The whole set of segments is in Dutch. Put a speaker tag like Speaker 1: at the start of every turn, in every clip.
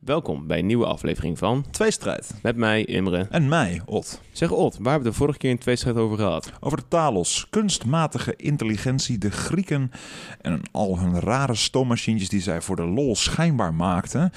Speaker 1: Welkom bij een nieuwe aflevering van
Speaker 2: Tweestrijd.
Speaker 1: Met mij, Imre.
Speaker 2: En mij, Ot.
Speaker 1: Zeg Ot, waar hebben we de vorige keer in Tweestrijd over gehad?
Speaker 2: Over de talos, kunstmatige intelligentie, de Grieken en al hun rare stoommachientjes die zij voor de lol schijnbaar maakten.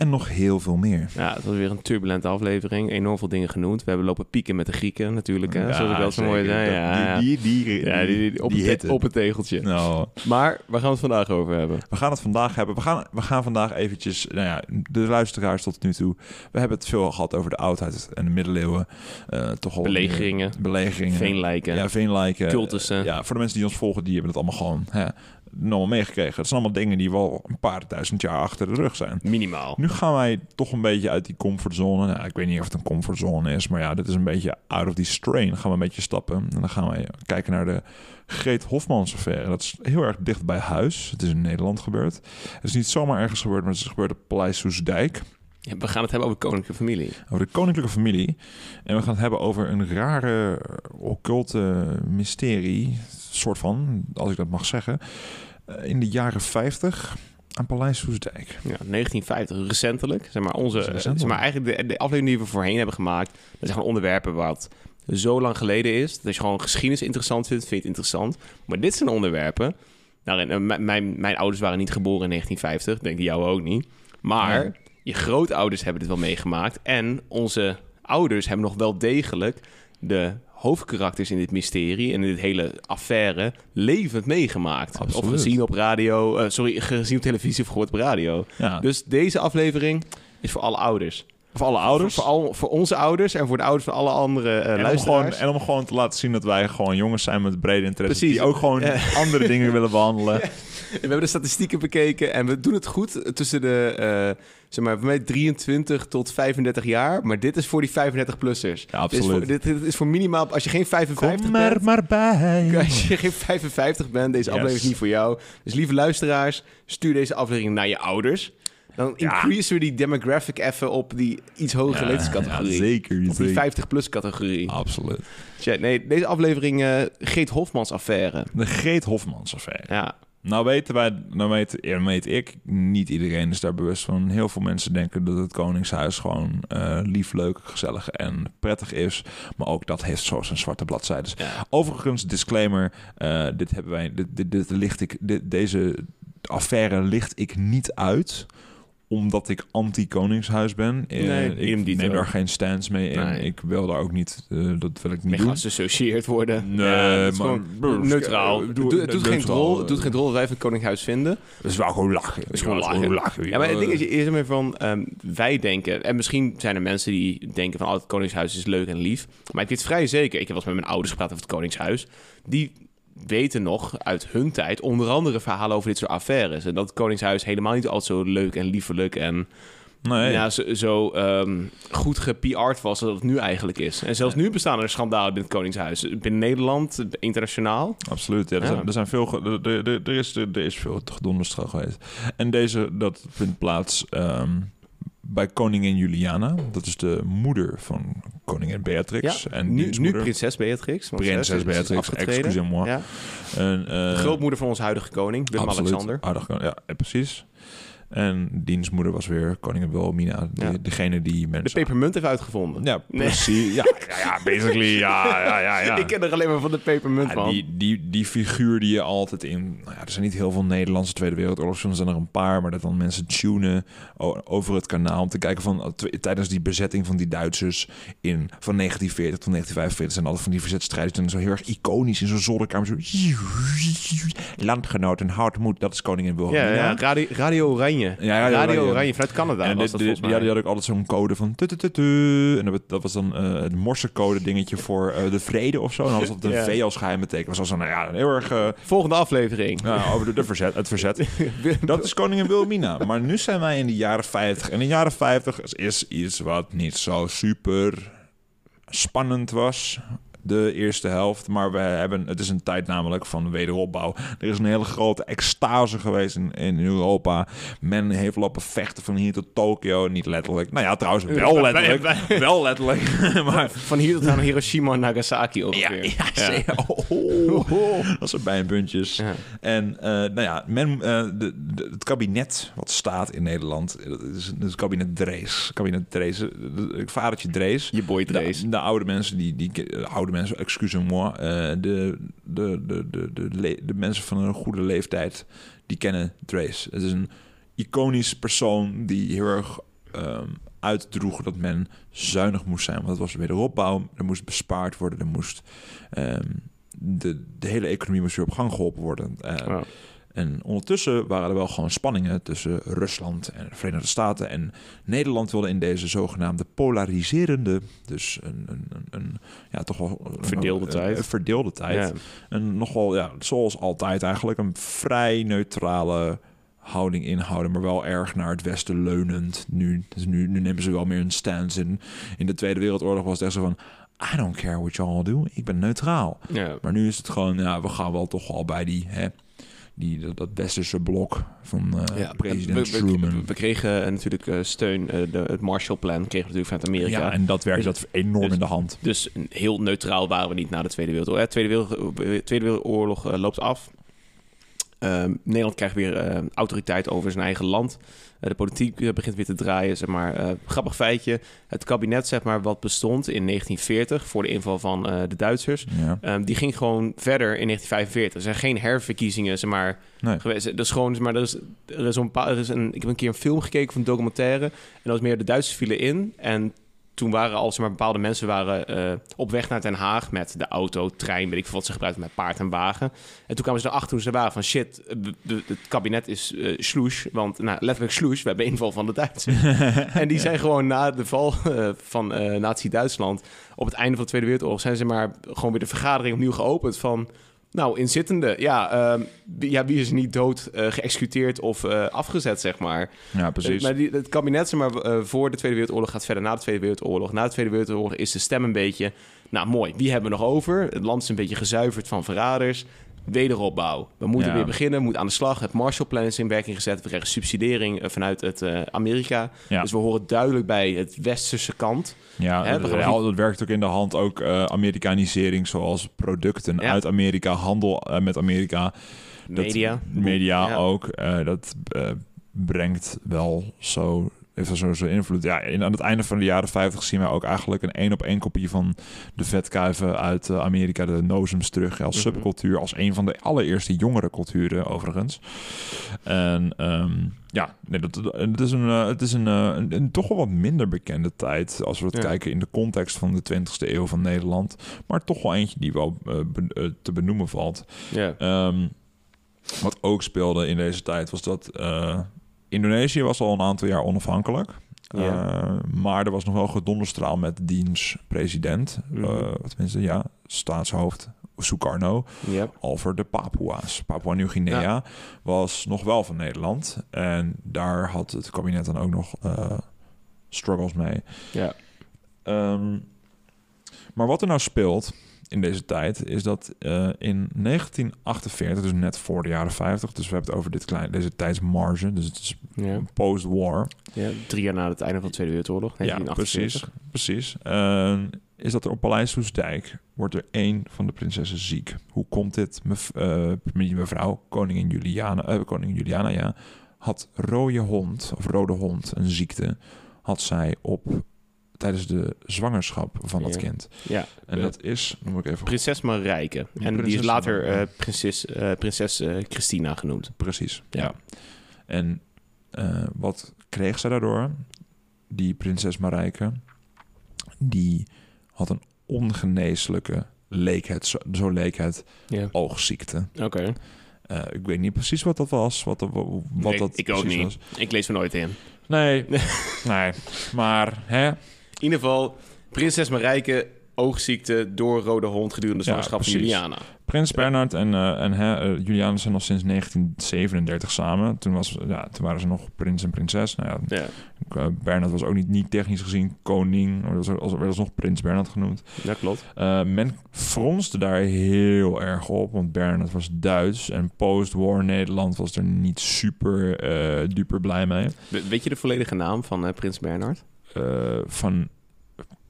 Speaker 2: En nog heel veel meer.
Speaker 1: Ja, het was weer een turbulente aflevering. Enorm veel dingen genoemd. We hebben lopen pieken met de Grieken natuurlijk. Hè?
Speaker 2: Ja,
Speaker 1: Zoals ik wel zo mooi zei. Ja,
Speaker 2: Die, die, die,
Speaker 1: ja, die, die- op,
Speaker 2: die
Speaker 1: het, op het tegeltje.
Speaker 2: Nou,
Speaker 1: Maar waar gaan we het vandaag over hebben?
Speaker 2: we gaan het vandaag hebben. We gaan, we gaan vandaag eventjes, nou ja, de luisteraars tot nu toe. We hebben het veel gehad over de oudheid en de middeleeuwen. Eh, toch al
Speaker 1: Belegeringen,
Speaker 2: belegeringen.
Speaker 1: veenlijken,
Speaker 2: Ja, veenlijken.
Speaker 1: cultussen.
Speaker 2: Ja, voor de mensen die ons volgen, die hebben het allemaal gewoon hè, normaal meegekregen. Het zijn allemaal dingen die wel een paar duizend jaar achter de rug zijn.
Speaker 1: minimaal.
Speaker 2: Nu gaan wij toch een beetje uit die comfortzone. Nou, ik weet niet of het een comfortzone is, maar ja, dit is een beetje out of die strain. Gaan we een beetje stappen en dan gaan wij kijken naar de Greet Hofmans affaire. Dat is heel erg dicht bij huis. Het is in Nederland gebeurd. Het is niet zomaar ergens gebeurd, maar het is gebeurd op Paleis Soesdijk.
Speaker 1: Ja, we gaan het hebben over de koninklijke familie.
Speaker 2: Over de koninklijke familie. En we gaan het hebben over een rare occulte mysterie, soort van, als ik dat mag zeggen. eh, In de jaren 50 aan Paleis Soesdijk.
Speaker 1: Ja, 1950, recentelijk. Zeg maar, onze,
Speaker 2: recentelijk.
Speaker 1: zeg maar eigenlijk de, de aflevering die we voorheen hebben gemaakt. Dat zijn gewoon onderwerpen wat zo lang geleden is. Dat je gewoon geschiedenis interessant vindt, vind je het interessant. Maar dit zijn onderwerpen. Nou, en, eh, mijn, mijn ouders waren niet geboren in 1950. Denk ik jou ook niet. Maar je grootouders hebben dit wel meegemaakt. En onze ouders hebben nog wel degelijk de hoofdkarakters in dit mysterie en in dit hele affaire levend meegemaakt. Of gezien op radio, eh, sorry, gezien op televisie of gehoord op radio.
Speaker 2: Ja,
Speaker 1: Dus deze aflevering is voor alle ouders.
Speaker 2: Voor alle ouders.
Speaker 1: Voor, voor, al, voor onze ouders en voor de ouders van alle andere eh
Speaker 2: En om,
Speaker 1: luisteraars.
Speaker 2: gewoon, en om gewoon te laten zien dat wij gewoon jongens zijn met brede interesse.
Speaker 1: Precies.
Speaker 2: Die ook gewoon andere dingen willen behandelen.
Speaker 1: We hebben de statistieken bekeken en we doen het goed tussen de, eh, zeg maar, bij mij 23 tot 35 jaar. Maar dit is voor die 35-plussers.
Speaker 2: Ja,
Speaker 1: Dit is, voor,
Speaker 2: absoluut.
Speaker 1: dit, is voor minimaal, als je geen 55
Speaker 2: Kom er
Speaker 1: bent...
Speaker 2: maar bij.
Speaker 1: Als je geen 55 bent, deze
Speaker 2: Yes.
Speaker 1: aflevering is niet voor jou. Dus lieve luisteraars, stuur deze aflevering naar je ouders. Dan
Speaker 2: Ja.
Speaker 1: increasen we die demographic even op die iets hogere leeftijdscategorie.
Speaker 2: zeker.
Speaker 1: Op die
Speaker 2: zeker.
Speaker 1: 50-plus categorie.
Speaker 2: Absoluut.
Speaker 1: Tja, nee, deze aflevering eh Geet Hofmans affaire.
Speaker 2: De Greet Hofmans affaire.
Speaker 1: Ja,
Speaker 2: Nou weten wij, nou weet, ja, weet ik, niet iedereen is daar bewust van. Heel veel mensen denken dat het Koningshuis gewoon eh, lief, leuk, gezellig en prettig is. Maar ook dat heeft zo zijn zwarte bladzijden.
Speaker 1: ja.
Speaker 2: Overigens, disclaimer, eh, dit hebben wij, dit, dit, dit licht ik, dit, deze affaire licht ik niet uit omdat ik anti-koningshuis ben. Eh,
Speaker 1: Nee,
Speaker 2: ik neem daar geen stance mee in.
Speaker 1: Nee.
Speaker 2: Ik wil daar ook niet, eh, dat wil ik niet
Speaker 1: mee
Speaker 2: doen.
Speaker 1: geassocieerd worden.
Speaker 2: Nee,
Speaker 1: Ja,
Speaker 2: maar-
Speaker 1: gewoon neutraal.
Speaker 2: Eh,
Speaker 1: Het
Speaker 2: doe-
Speaker 1: doet, geen rol,
Speaker 2: eh.
Speaker 1: het doet geen rol wat wij van het Koninghuis vinden.
Speaker 2: Het is wel gewoon lachen. Het
Speaker 1: is gewoon lachen. Ja, maar het ding is, is er meer van, ehm, wij denken, en misschien zijn er mensen die denken van, oh, het Koningshuis is leuk en lief. Maar ik weet vrij zeker, ik heb wel eens met mijn ouders gepraat over het Koningshuis, die weten nog uit hun tijd onder andere verhalen over dit soort affaires. En dat het Koningshuis helemaal niet altijd zo leuk en liefelijk en
Speaker 2: Nee,
Speaker 1: ja, zo, zo ehm, goed gePR'd was als het nu eigenlijk is. En zelfs nu bestaan er schandalen binnen het Koningshuis. Binnen Nederland, internationaal.
Speaker 2: absoluut. Ja, er,
Speaker 1: Ja.
Speaker 2: Zijn, er, zijn veel, er, er, er, er is, er is veel gedonderstrel geweest. En deze, dat vindt plaats ehm, bij koningin Juliana. Dat is de moeder van koningin Beatrix. en
Speaker 1: nu, prinses Beatrix.
Speaker 2: Prinses Beatrix, excusez-moi.
Speaker 1: Ja.
Speaker 2: En, eh,
Speaker 1: De grootmoeder van onze huidige koning, Willem-Alexander.
Speaker 2: Aardig, ja, precies. En dienstmoeder was weer koningin Wilhelmina.
Speaker 1: Ja.
Speaker 2: Degene die
Speaker 1: De
Speaker 2: mensen...
Speaker 1: pepermunt heeft uitgevonden.
Speaker 2: ja,
Speaker 1: Nee.
Speaker 2: precies. Ja, ja, ja, basically. Ja, ja, ja. ja.
Speaker 1: Ik ken er alleen maar van de pepermunt van.
Speaker 2: die, die, die figuur die je altijd in... Nou ja, er zijn niet heel veel Nederlandse Tweede Wereldoorlogsfilms. Er zijn er een paar, maar dat dan mensen tunen over het kanaal... om te kijken van... tw- tijdens die bezetting van die Duitsers in, van 1940 tot 1945... zijn altijd van die verzetstrijders dan zo heel erg iconisch in zo'n zolderkamer. Zo... Landgenoten, houd moed, dat is koningin Wilhelmina.
Speaker 1: ja, ja, radio, radio Oranje.
Speaker 2: Ja,
Speaker 1: Radio, Oranje. Vanuit Canada
Speaker 2: En
Speaker 1: was
Speaker 2: dit-
Speaker 1: dat
Speaker 2: dit-
Speaker 1: volgens mij.
Speaker 2: ja, die had ook altijd zo'n code van... tu, tu, tu, tu. En dat, was dan eh, het morsecode dingetje voor eh, de vrede of zo. En dan was dat een
Speaker 1: Ja.
Speaker 2: V als geheim betekent. was al zo, nou ja, heel erg... eh,
Speaker 1: Volgende aflevering.
Speaker 2: over de, de verzet, het verzet. Dat is koningin Wilhelmina. Maar nu zijn wij in de jaren 50. En in de jaren 50 is iets wat niet zo super spannend was. De eerste helft. Maar we hebben, het is een tijd namelijk van wederopbouw. Er is een hele grote extase geweest in, in Europa. Men heeft lopen vechten van hier tot Tokio. Niet letterlijk. Nou ja, trouwens wel letterlijk. wel letterlijk. maar
Speaker 1: Van hier tot aan Hiroshima en Nagasaki
Speaker 2: ja, ja, zeker. Oh, dat zijn bijpuntjes.
Speaker 1: Ja.
Speaker 2: En eh, nou ja, men, eh, de, de- het kabinet wat staat in Nederland, eh, dat is het kabinet Drees. Kabinet Drees, de- vadertje Drees.
Speaker 1: Je boy Trace.
Speaker 2: De, de oude mensen, die, die eh, mensen, excusez-moi, eh, de, de, de, de, de, mensen van een goede leeftijd, die kennen Drees. Het is een iconisch persoon die heel erg ehm, uitdroeg dat men zuinig moest zijn. Want het was wederopbouw, er moest bespaard worden, er moest... ehm, de, de hele economie moest weer op gang geholpen worden. Eh. En ondertussen waren er wel gewoon spanningen tussen Rusland en de Verenigde Staten. En Nederland wilde in deze zogenaamde polariserende, dus een, een, een, ja, toch wel een-
Speaker 1: Verdeelde tijd.
Speaker 2: Een verdeelde tijd.
Speaker 1: Ja.
Speaker 2: En nogal, ja, zoals altijd eigenlijk, een vrij neutrale houding inhouden, maar wel erg naar het westen leunend. Nu, dus nu, nu nemen ze wel meer een stance in. In de Tweede Wereldoorlog was het echt zo van, I don't care what y'all do, ik ben neutraal.
Speaker 1: Ja.
Speaker 2: Maar nu is het gewoon, ja, we gaan wel toch al bij die, hè, die dat, dat westerse blok van eh,
Speaker 1: Ja,
Speaker 2: president
Speaker 1: we, we,
Speaker 2: Truman.
Speaker 1: we, kregen eh, natuurlijk eh, steun, de, het Marshallplan kregen we natuurlijk vanuit Amerika.
Speaker 2: ja, en dat werkt dat enorm
Speaker 1: dus-
Speaker 2: in de hand.
Speaker 1: Dus heel neutraal waren we niet na de Tweede Wereldoorlog. De Tweede, Wereld, Tweede Wereldoorlog loopt af. Ehm, Nederland krijgt weer eh, autoriteit over zijn eigen land. Eh, de politiek eh, begint weer te draaien. Zeg maar. Eh, grappig feitje. Het kabinet zeg maar, wat bestond in 1940 voor de inval van de Duitsers...
Speaker 2: Ja.
Speaker 1: Ehm, die ging gewoon verder in 1945. Er zijn geen herverkiezingen, zeg maar,
Speaker 2: Nee.
Speaker 1: geweest. Dat is gewoon, zeg maar, er is, er is een paar, er is een, ik heb een keer een film gekeken van een documentaire. En dat was meer de Duitsers vielen in. En toen waren al, zeg maar, bepaalde mensen waren eh, op weg naar Den Haag met de auto, trein, weet ik veel wat ze gebruikten, met paard en wagen. En toen kwamen ze erachter toen ze waren van shit, de- de- het kabinet is eh sloes. Want, nou, letterlijk sloes, we hebben inval van de Duitsers. en die zijn gewoon na de val eh, van eh Nazi-Duitsland, op het einde van de Tweede Wereldoorlog, zijn ze maar gewoon weer de vergadering opnieuw geopend van... Nou, inzittende, ja, ehm, wie- ja, wie is niet dood eh, geëxecuteerd of eh, afgezet, zeg maar.
Speaker 2: ja, precies.
Speaker 1: Maar die, het kabinet, zeg maar, eh, voor de Tweede Wereldoorlog gaat verder na de Tweede Wereldoorlog. Na de Tweede Wereldoorlog is de stem een beetje, nou mooi, wie hebben we nog over? Het land is een beetje gezuiverd van verraders. Wederopbouw. We moeten
Speaker 2: Ja.
Speaker 1: weer beginnen, moet aan de slag. Het Marshallplan is in werking gezet. We krijgen subsidiëring eh, vanuit het eh, Amerika.
Speaker 2: Ja.
Speaker 1: Dus we horen duidelijk bij het westerse kant.
Speaker 2: Ja,
Speaker 1: Hè, we
Speaker 2: dat,
Speaker 1: gaan
Speaker 2: dat werkt ook in de hand. Ook eh, Amerikanisering, zoals producten
Speaker 1: Ja.
Speaker 2: uit Amerika, handel met Amerika. Dat-
Speaker 1: Media.
Speaker 2: media ook. dat brengt wel zo, heeft wel zo invloed. Ja, in, aan het einde van de jaren 50 zien wij ook eigenlijk een één op één kopie van de vetkuiven uit eh, Amerika, de nozems terug als
Speaker 1: Mhm.
Speaker 2: subcultuur, als een van de allereerste jongere culturen overigens. En ehm, ja, nee, dat, dat- het is, een, eh, het is een, eh, een, een toch wel wat minder bekende tijd als we het
Speaker 1: Ja.
Speaker 2: kijken in de context van de 20e eeuw van Nederland. Maar toch wel eentje die wel be- te benoemen valt.
Speaker 1: Ja.
Speaker 2: Ehm, wat ook speelde in deze tijd was dat Indonesië was al een aantal jaar onafhankelijk.
Speaker 1: Ja.
Speaker 2: Eh, maar er was nog wel gedonderstraal met diens president,
Speaker 1: Mhm.
Speaker 2: eh, tenminste ja, staatshoofd Sukarno,
Speaker 1: ja.
Speaker 2: over de Papua's. Papua Nieuw-Guinea
Speaker 1: Ja.
Speaker 2: was nog wel van Nederland. En daar had het kabinet dan ook nog eh, struggles mee.
Speaker 1: Ja.
Speaker 2: Ehm, maar wat er nou speelt in deze tijd is dat eh, in 1948, dus net voor de jaren 50, dus we hebben het over dit klein, deze tijdsmarge, dus het is
Speaker 1: Ja.
Speaker 2: post-war.
Speaker 1: ja. Drie jaar na het einde van de Tweede Wereldoorlog.
Speaker 2: Ja,
Speaker 1: 1948.
Speaker 2: precies. precies. Eh, is dat er op Paleis Soesdijk wordt er één van de prinsessen ziek. Hoe komt dit? Mev eh, mevrouw, koningin Juliana, eh, koningin Juliana, ja, had rode hond, of rode hond, een ziekte, had zij op tijdens de zwangerschap van dat
Speaker 1: Ja.
Speaker 2: kind.
Speaker 1: Ja.
Speaker 2: En dat is, moet ik even
Speaker 1: Prinses Marijke. En die is later eh, prinses, eh, prinses eh, Christina genoemd.
Speaker 2: Precies, ja.
Speaker 1: Ja.
Speaker 2: En wat kreeg zij daardoor? Die prinses Marijke, die had een ongeneeslijke, leek het, zo, zo leek het,
Speaker 1: Ja.
Speaker 2: oogziekte.
Speaker 1: Oké.
Speaker 2: Ik weet niet precies wat dat was, wat, dat- wat
Speaker 1: Nee,
Speaker 2: dat
Speaker 1: ik ook niet.
Speaker 2: was.
Speaker 1: Ik lees me nooit in.
Speaker 2: Nee, nee, maar hè,
Speaker 1: ieder geval, prinses Marijke, oogziekte door rode hond gedurende de
Speaker 2: Ja,
Speaker 1: zwangerschap van. Juliana.
Speaker 2: Prins Bernhard en, eh, en eh, Juliana zijn nog sinds 1937 samen. Toen, was, ja, toen waren ze nog prins en prinses. Nou ja,
Speaker 1: Ja,
Speaker 2: eh, Bernhard was ook niet, niet technisch gezien koning. Maar dat was, werd alsnog prins Bernhard genoemd.
Speaker 1: dat klopt.
Speaker 2: Men fronste daar heel erg op, want Bernhard was Duits. En post-war Nederland was er niet super duper blij mee.
Speaker 1: We- Weet je de volledige naam van Prins Bernhard?
Speaker 2: Eh, van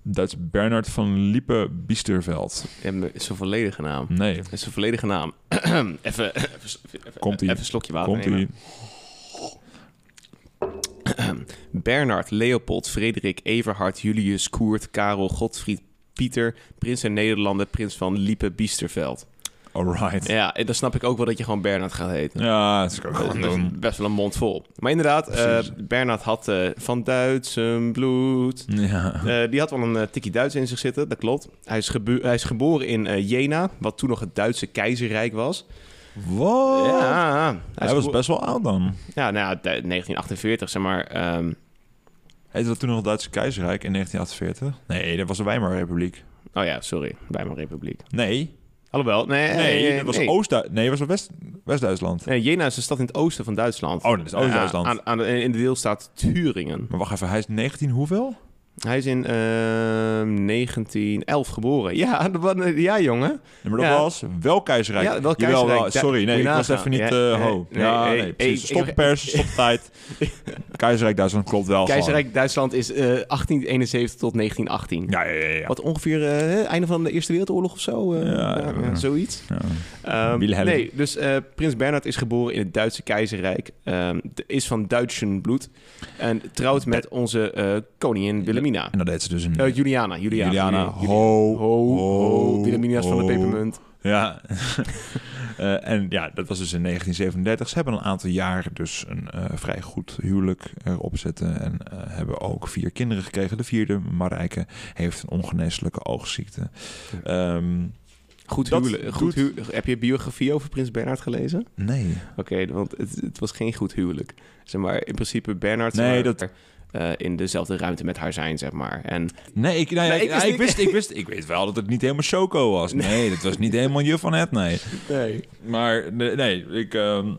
Speaker 2: Duits Bernhard van Liepe Biesterveld.
Speaker 1: Maar Zijn volledige naam.
Speaker 2: Nee,
Speaker 1: is zijn volledige naam. even, even, even,
Speaker 2: Komt-ie.
Speaker 1: even een slokje water
Speaker 2: komt
Speaker 1: nemen. Bernard, Leopold, Frederik, Everhard, Julius, Koert, Karel, Godfried, Pieter, prins der Nederlanden, prins van Liepe, Biesterveld.
Speaker 2: Alright. Ja,
Speaker 1: Ja, en dan snap ik ook wel dat je gewoon Bernard gaat heten.
Speaker 2: dat is ook
Speaker 1: Dat
Speaker 2: gewoon
Speaker 1: is
Speaker 2: doen.
Speaker 1: best wel een mond vol. Maar inderdaad, eh,
Speaker 2: Precies.
Speaker 1: Bernard had eh, van Duitse bloed.
Speaker 2: Ja.
Speaker 1: Eh, die had wel een eh, tikkie Duits in zich zitten, dat klopt. Hij is, hij is geboren in eh, Jena, wat toen nog het Duitse keizerrijk was.
Speaker 2: Wat?
Speaker 1: Ja, hij,
Speaker 2: was best wel oud dan.
Speaker 1: Ja, nou ja, de- 1948, zeg maar. ehm,
Speaker 2: Heette dat toen nog het Duitse keizerrijk in 1948? Nee, dat was de Weimarrepubliek.
Speaker 1: oh ja, sorry, bij mijn republiek.
Speaker 2: Nee,
Speaker 1: Alhoewel, nee,
Speaker 2: nee, dat was
Speaker 1: nee.
Speaker 2: Oost-Duitsland. Nee, was West- West-Duitsland.
Speaker 1: Nee, Jena is een stad in het oosten van Duitsland.
Speaker 2: Oh, dat is Oost-Duitsland.
Speaker 1: In de deelstaat Thuringen.
Speaker 2: Maar wacht even, hij is 19 hoeveel?
Speaker 1: Hij is in ehm 1911 geboren. Ja, ja jongen.
Speaker 2: Maar dat
Speaker 1: Ja.
Speaker 2: was wel keizerrijk.
Speaker 1: Ja, wel
Speaker 2: Jawel,
Speaker 1: keizerrijk.
Speaker 2: wel. Sorry, nee, ik was
Speaker 1: nagaan.
Speaker 2: even niet eh
Speaker 1: nee,
Speaker 2: ho.
Speaker 1: nee,
Speaker 2: ja,
Speaker 1: nee,
Speaker 2: Stop pers, stop tijd. Keizerrijk Duitsland klopt wel
Speaker 1: Keizerrijk Duitsland is eh 1871 tot 1918.
Speaker 2: gewoon. Ja, ja, ja.
Speaker 1: Wat ongeveer eh einde van de Eerste Wereldoorlog of zo. eh,
Speaker 2: Ja,
Speaker 1: zoiets.
Speaker 2: Ja.
Speaker 1: Ehm,
Speaker 2: Wilhelm.
Speaker 1: nee, dus eh, Prins Bernhard is geboren in het Duitse keizerrijk. Ehm, is van Duitsen bloed. En trouwt met onze eh, koningin Wilhelmina.
Speaker 2: En dat deed ze dus in...
Speaker 1: Eh, Juliana. Juliana.
Speaker 2: Juliana, ho,
Speaker 1: Ho, ho.
Speaker 2: ho,
Speaker 1: Wilhelmina's van de pepermunt.
Speaker 2: Ja. Eh, en ja, dat was dus in 1937. Ze hebben een aantal jaren dus een eh, vrij goed huwelijk erop zitten. En hebben ook vier kinderen gekregen. De vierde, Marijke, heeft een ongeneeslijke oogziekte. Ehm,
Speaker 1: Goed huwelijk. Goed Heb je biografie over Prins Bernhard gelezen?
Speaker 2: nee.
Speaker 1: Oké, want het, het was geen goed huwelijk. Zeg maar, in principe Bernhard...
Speaker 2: Nee, dat-
Speaker 1: eh, in dezelfde ruimte met haar zijn, zeg maar. En
Speaker 2: Nee, ik, nou ja,
Speaker 1: Nee,
Speaker 2: ik,
Speaker 1: wist
Speaker 2: ik, wist, ik wist, ik weet wel dat het niet helemaal Choco was. Nee, dat was niet helemaal juf van het, nee.
Speaker 1: nee.
Speaker 2: Maar nee, nee ik... ehm,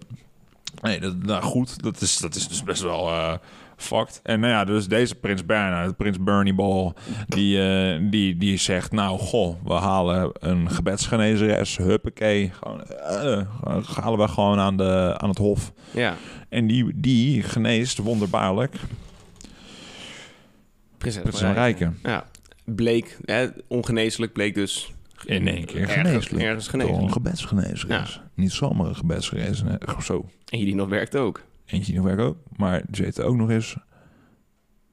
Speaker 2: nee, dat, nou goed, dat is, dat is dus best wel eh fucked. En nou ja, dus deze prins Bernhard, prins Bernie Ball... Die, eh, die, die zegt, nou, goh, we halen een gebedsgenezeres, huppakee. Gewoon, eh, gewoon halen we gewoon aan, de, aan het hof.
Speaker 1: Ja,
Speaker 2: En die, die geneest wonderbaarlijk
Speaker 1: prinses
Speaker 2: Prinses
Speaker 1: Marijke.
Speaker 2: Marijke.
Speaker 1: Ja, bleek, hè, ongeneeslijk bleek dus...
Speaker 2: In één keer
Speaker 1: ergens,
Speaker 2: geneeslijk.
Speaker 1: Ergens
Speaker 2: Door een gebedsgenezeres. Niet zomaar een. Zo.
Speaker 1: En die nog werkt ook.
Speaker 2: Eentje nog werk ook. Maar ze heet ook nog eens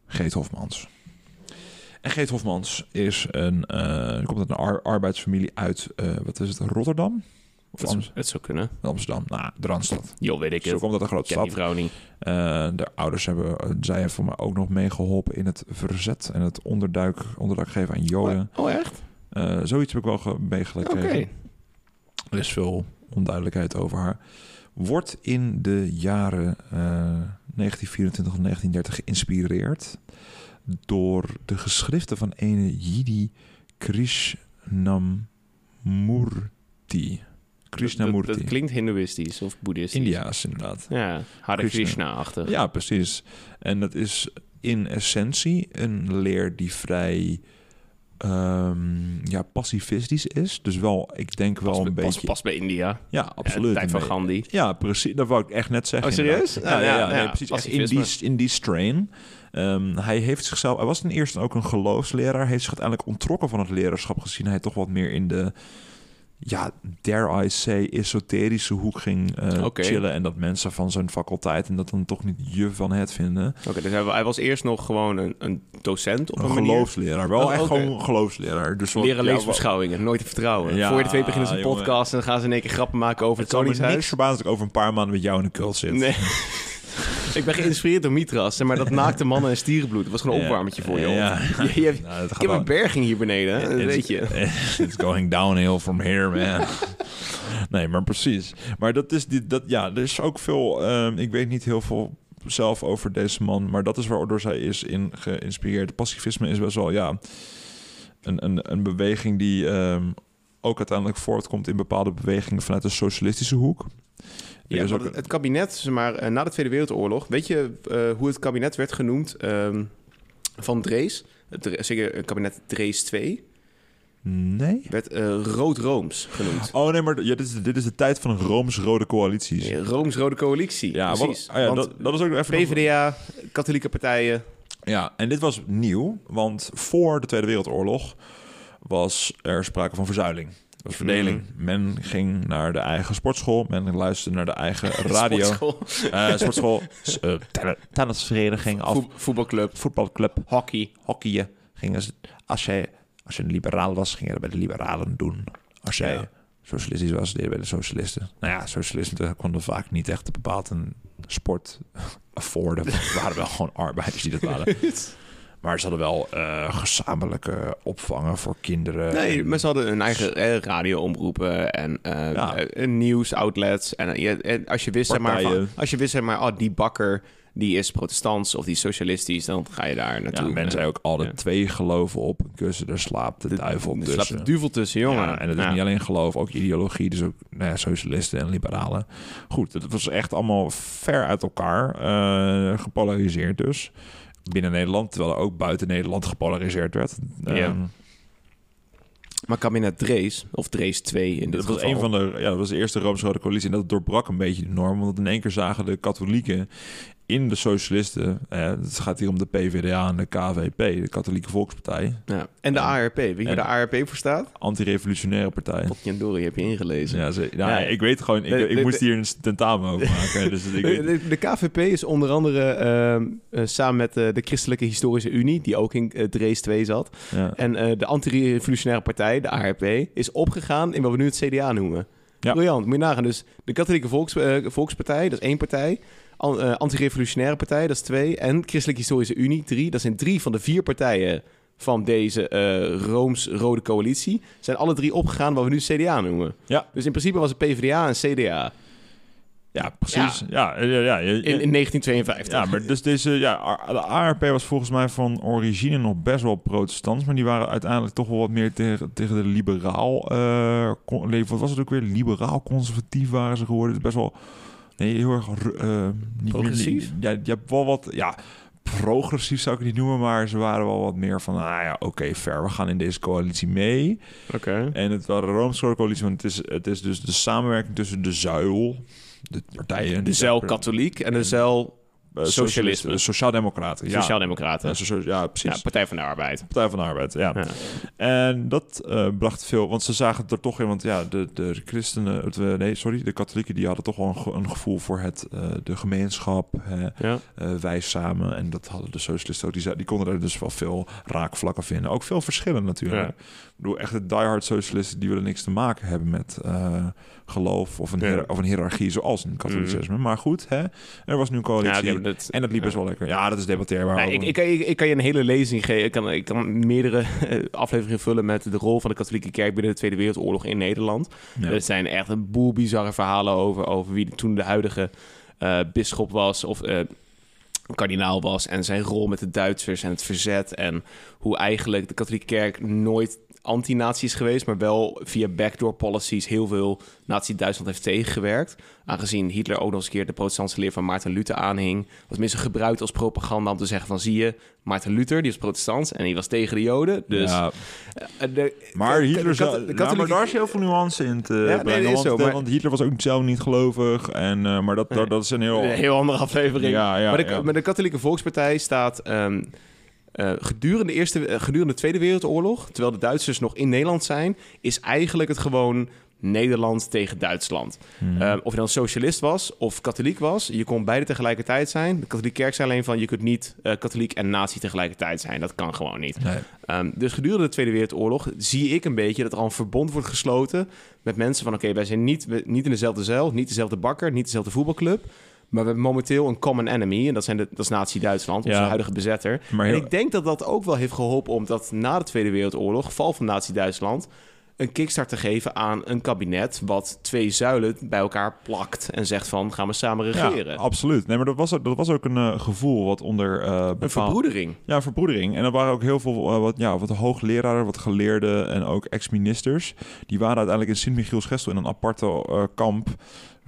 Speaker 2: Geet Hofmans. En Geet Hofmans is een, eh, komt uit een ar- arbeidsfamilie uit, eh, wat is het, Rotterdam? Of
Speaker 1: Het, zou kunnen.
Speaker 2: Amsterdam? Nou, de Randstad.
Speaker 1: Jo, weet ik
Speaker 2: Zo
Speaker 1: het.
Speaker 2: komt dat een grote
Speaker 1: Ik ken die
Speaker 2: stad.
Speaker 1: vrouw niet.
Speaker 2: Eh, de ouders hebben, eh, zij heeft voor mij ook nog meegeholpen in het verzet en het onderduik, onderdak geven aan Joden.
Speaker 1: Oh, echt?
Speaker 2: Eh, zoiets heb ik wel ge-
Speaker 1: Oké.
Speaker 2: meegekregen. Er is veel onduidelijkheid over haar. Wordt in de jaren eh 1924 en 1930 geïnspireerd door de geschriften van ene Yidi Krishnamurti.
Speaker 1: Dat,
Speaker 2: Krishnamurti.
Speaker 1: dat klinkt hindoeïstisch of boeddhistisch.
Speaker 2: Indiaas inderdaad.
Speaker 1: Ja, Hare
Speaker 2: Krishna.
Speaker 1: Krishna-achtig.
Speaker 2: Ja, precies. En dat is in essentie een leer die vrij ehm, ja, pacifistisch is. Dus wel, ik denk wel
Speaker 1: Pas,
Speaker 2: een
Speaker 1: pas,
Speaker 2: beetje...
Speaker 1: pas bij India.
Speaker 2: Ja,
Speaker 1: Ja,
Speaker 2: absoluut.
Speaker 1: de tijd van Gandhi.
Speaker 2: Ja, precies. Dat wou ik echt net zeggen.
Speaker 1: Oh, serieus?
Speaker 2: Ja, ja, ja,
Speaker 1: Ja,
Speaker 2: nee,
Speaker 1: ja,
Speaker 2: precies. In die, in die strain. Ehm, hij heeft zichzelf... Hij was ten eerste ook een geloofsleraar. Heeft zich uiteindelijk ontrokken van het leraarschap gezien. Hij toch wat meer in de... Ja, dare I say, esoterische hoek ging eh, chillen. En dat mensen van zijn faculteit... en dat dan toch niet je van het vinden.
Speaker 1: Oké, dus hij, hij was eerst nog gewoon een, een docent op een,
Speaker 2: Een geloofsleraar. Wel
Speaker 1: Oh,
Speaker 2: echt
Speaker 1: oké.
Speaker 2: gewoon geloofsleraar. Dus wat-
Speaker 1: Leren leesbeschouwingen, nooit te vertrouwen.
Speaker 2: Ja,
Speaker 1: Voor je de twee beginnen ze een podcast en dan gaan ze in één keer grappen maken over
Speaker 2: Het
Speaker 1: het
Speaker 2: zal me niks
Speaker 1: Koningshuis.
Speaker 2: verbazen dat ik over een paar maanden met jou in de cult zit.
Speaker 1: Nee. ik ben geïnspireerd door Mitras, maar dat naakte mannen en stierenbloed. Dat was gewoon een opwarmetje voor je.
Speaker 2: Ja.
Speaker 1: Je, hebt-
Speaker 2: Nou,
Speaker 1: ik heb een berging hier beneden,
Speaker 2: It's-
Speaker 1: weet je.
Speaker 2: It's going downhill from here, man. nee, maar precies. Maar dat is dit, dat, ja, er is ook veel. ehm, ik weet niet heel veel zelf over deze man, maar dat is waardoor zij is in geïnspireerd. Pacifisme is best wel, ja. een, een, een beweging die ehm, ook uiteindelijk voortkomt in bepaalde bewegingen vanuit de socialistische hoek.
Speaker 1: Ja,
Speaker 2: ook
Speaker 1: het, het kabinet, zeg maar, eh, na de Tweede Wereldoorlog... weet je eh, hoe het kabinet werd genoemd ehm, van Drees? Zeker het kabinet Drees 2
Speaker 2: Nee?
Speaker 1: werd eh, Rood-Rooms genoemd.
Speaker 2: Oh nee, maar ja, dit, is, dit is de tijd van een Rooms-rode coalities.
Speaker 1: Ja, Rooms-Rode coalitie,
Speaker 2: Ja, wat-
Speaker 1: precies.
Speaker 2: ah ja, dat, dat is ook even...
Speaker 1: PvdA, katholieke partijen...
Speaker 2: Ja, en dit was nieuw, want voor de Tweede Wereldoorlog was er sprake van verzuiling. Dat was verdeling.
Speaker 1: Mhm.
Speaker 2: Men ging naar de eigen sportschool, men luisterde naar de eigen radio.
Speaker 1: sportschool,
Speaker 2: Eh, sportschool, tennis- tennisvereniging,
Speaker 1: voet- voetbalclub,
Speaker 2: voetbalclub,
Speaker 1: hockey.
Speaker 2: hockeyen. Gingen ze, als, je, als je een liberaal was, ging je dat bij de liberalen doen. Als jij
Speaker 1: Ja.
Speaker 2: socialistisch was, deed je bij de socialisten. Nou ja, socialisten konden vaak niet echt bepaald een sport afforden. Het waren wel gewoon arbeiders die dat waren. Maar ze hadden wel eh, gezamenlijke opvangen voor kinderen.
Speaker 1: Nee,
Speaker 2: En-
Speaker 1: maar ze hadden een eigen eh, radioomroepen en eh
Speaker 2: Ja.
Speaker 1: nieuwsoutlets. En, en als je wist, zeg maar, van, als je wist, zeg maar, oh, die bakker die is protestants of die is socialistisch, dan ga je daar
Speaker 2: ja,
Speaker 1: naartoe.
Speaker 2: men zei ook
Speaker 1: Ja.
Speaker 2: twee geloven op een kussen. Daar slaapt de, duivel
Speaker 1: Er
Speaker 2: tussen.
Speaker 1: slaapt de duivel tussen, jongen.
Speaker 2: Ja, en het is niet alleen geloof, ook ideologie. Dus ook nou ja, socialisten en liberalen. Goed, het was echt allemaal ver uit elkaar. gepolariseerd dus. Binnen Nederland, terwijl er ook buiten Nederland gepolariseerd werd.
Speaker 1: Ja.
Speaker 2: Ehm,
Speaker 1: Maar kabinet Drees, of Drees 2 in dit
Speaker 2: dat was een van de, ja, dat was de eerste Rooms-Rode coalitie. En dat doorbrak een beetje de norm. Want in één keer zagen de katholieken in de socialisten. Eh, het gaat hier om de PvdA en de KVP, de Katholieke Volkspartij.
Speaker 1: Ja. En de
Speaker 2: En-
Speaker 1: ARP, weet je waar de ARP voor staat?
Speaker 2: Antirevolutionaire partij.
Speaker 1: Potjandori, heb je ingelezen.
Speaker 2: Ja, ze, nou,
Speaker 1: Ja.
Speaker 2: ik weet gewoon, ik,
Speaker 1: De-
Speaker 2: ik
Speaker 1: de-
Speaker 2: moest
Speaker 1: de-
Speaker 2: hier een tentamen over maken. Dus ik
Speaker 1: De,
Speaker 2: weet,
Speaker 1: de, de KVP is onder andere ehm, eh, samen met eh, de Christelijke Historische Unie, die ook in eh, Drees 2 zat,
Speaker 2: ja.
Speaker 1: En de anti-revolutionaire partij, de ARP, is opgegaan in wat we nu het CDA noemen.
Speaker 2: Ja.
Speaker 1: Briljant, moet je nagaan. Dus de Katholieke Volks, Volkspartij, dat is één partij. Eh, anti-revolutionaire partij, dat is twee. En Christelijke Historische Unie, drie. Dat zijn drie van de vier partijen van deze eh, Rooms-Rode Coalitie. Zijn alle drie opgegaan wat we nu CDA noemen.
Speaker 2: Ja.
Speaker 1: Dus in principe was het PvdA en CDA
Speaker 2: Ja, precies. Ja, ja, ja, ja, ja,
Speaker 1: in, in 1952.
Speaker 2: ja, maar dus deze, ja, de ARP was volgens mij van origine nog best wel protestants, maar die waren uiteindelijk toch wel wat meer tegen, tegen de liberaal, eh, wat was het ook weer, liberaal-conservatief waren ze geworden. Dus best wel, nee, heel erg, niet
Speaker 1: Progressief?
Speaker 2: Meer, ja, je hebt wel wat, ja, progressief zou ik het niet noemen, maar ze waren wel wat meer van, nou ja, oké, fair, we gaan in deze coalitie mee.
Speaker 1: Oké.
Speaker 2: En het was de Rooms-Rode coalitie, want het is, het is dus de samenwerking tussen de zuil, de partijen.
Speaker 1: De zeil katholiek en de zeil
Speaker 2: Eh,
Speaker 1: Socialisme.
Speaker 2: socialisten, Sociaaldemocraten. Ja.
Speaker 1: Sociaaldemocraten.
Speaker 2: Ja, so- ja, precies.
Speaker 1: Ja, Partij van de Arbeid.
Speaker 2: Partij van de Arbeid, ja.
Speaker 1: Ja.
Speaker 2: En dat eh, bracht veel, want ze zagen het er toch in, want ja, de, de christenen, het, eh, nee, sorry, de katholieken, die hadden toch wel een, ge- een gevoel voor het, eh, de gemeenschap, hè, eh, wij samen. En dat hadden de socialisten ook, die, die konden er dus wel veel raakvlakken vinden. Ook veel verschillen natuurlijk. Ik bedoel, echt de diehard socialisten, die willen niks te maken hebben met eh, geloof of een,
Speaker 1: Ja.
Speaker 2: of een hiërarchie zoals in het katholicisme. Maar goed, hè, er was nu een coalitie.
Speaker 1: Ja, dat-
Speaker 2: En dat liep best wel lekker. Ja, dat is debatteerbaar.
Speaker 1: Nee, ik, ik, kan je- ik kan je een hele lezing geven. Ik kan, ik kan meerdere eh, afleveringen vullen met de rol van de katholieke kerk binnen de Tweede Wereldoorlog in Nederland.
Speaker 2: Ja.
Speaker 1: Er zijn echt een boel bizarre verhalen over, over wie toen de huidige eh bisschop was of eh, kardinaal was. En zijn rol met de Duitsers en het verzet. En hoe eigenlijk de katholieke kerk nooit anti-nazi is geweest, maar wel via backdoor policies heel veel nazi-Duitsland heeft tegengewerkt. Aangezien Hitler ook nog eens een keer de protestantse leer van Maarten Luther aanhing, was mensen gebruikt als propaganda om te zeggen van zie je, Maarten Luther, die was protestant en die was tegen de Joden. Dus
Speaker 2: Ja,
Speaker 1: eh, de-
Speaker 2: maar Hitler
Speaker 1: de, de
Speaker 2: ja, maar
Speaker 1: katholieke-
Speaker 2: daar is heel veel nuance in te
Speaker 1: nee,
Speaker 2: brengen. want,
Speaker 1: zo,
Speaker 2: eh,
Speaker 1: maar-
Speaker 2: want Hitler was ook zelf niet gelovig. En, eh, maar dat,
Speaker 1: Nee.
Speaker 2: dat, dat is een heel...
Speaker 1: Een heel andere aflevering.
Speaker 2: Ja, ja,
Speaker 1: maar, de,
Speaker 2: ja.
Speaker 1: maar de Katholieke Volkspartij staat ehm, eh, gedurende, de eerste, eh, gedurende de Tweede Wereldoorlog, terwijl de Duitsers nog in Nederland zijn, is eigenlijk het gewoon Nederland tegen Duitsland.
Speaker 2: Hmm.
Speaker 1: Ehm, of je dan socialist was of katholiek was, je kon beide tegelijkertijd zijn. De katholieke kerk zei alleen van je kunt niet eh, katholiek en nazi tegelijkertijd zijn. Dat kan gewoon niet.
Speaker 2: Nee.
Speaker 1: Ehm, dus gedurende de Tweede Wereldoorlog zie ik een beetje dat er al een verbond wordt gesloten met mensen van oké, wij zijn niet, niet in dezelfde zeil, niet dezelfde bakker, niet dezelfde voetbalclub. Maar we hebben momenteel een common enemy. En dat, zijn de, dat is Nazi-Duitsland, onze
Speaker 2: Ja.
Speaker 1: huidige bezetter.
Speaker 2: Maar
Speaker 1: en ik denk dat dat ook wel heeft geholpen... omdat na de Tweede Wereldoorlog, val van Nazi-Duitsland... een kickstart te geven aan een kabinet wat twee zuilen bij elkaar plakt en zegt van gaan we samen regeren.
Speaker 2: Ja, absoluut. Nee, maar dat was ook, dat was ook een eh, gevoel wat onder uh, bepaal...
Speaker 1: een verbroedering.
Speaker 2: Ja, verbroedering. En er waren ook heel veel uh, wat, ja, wat hoogleraren, wat geleerden en ook ex-ministers. Die waren uiteindelijk in Sint-Michiels-Gestel in een aparte kamp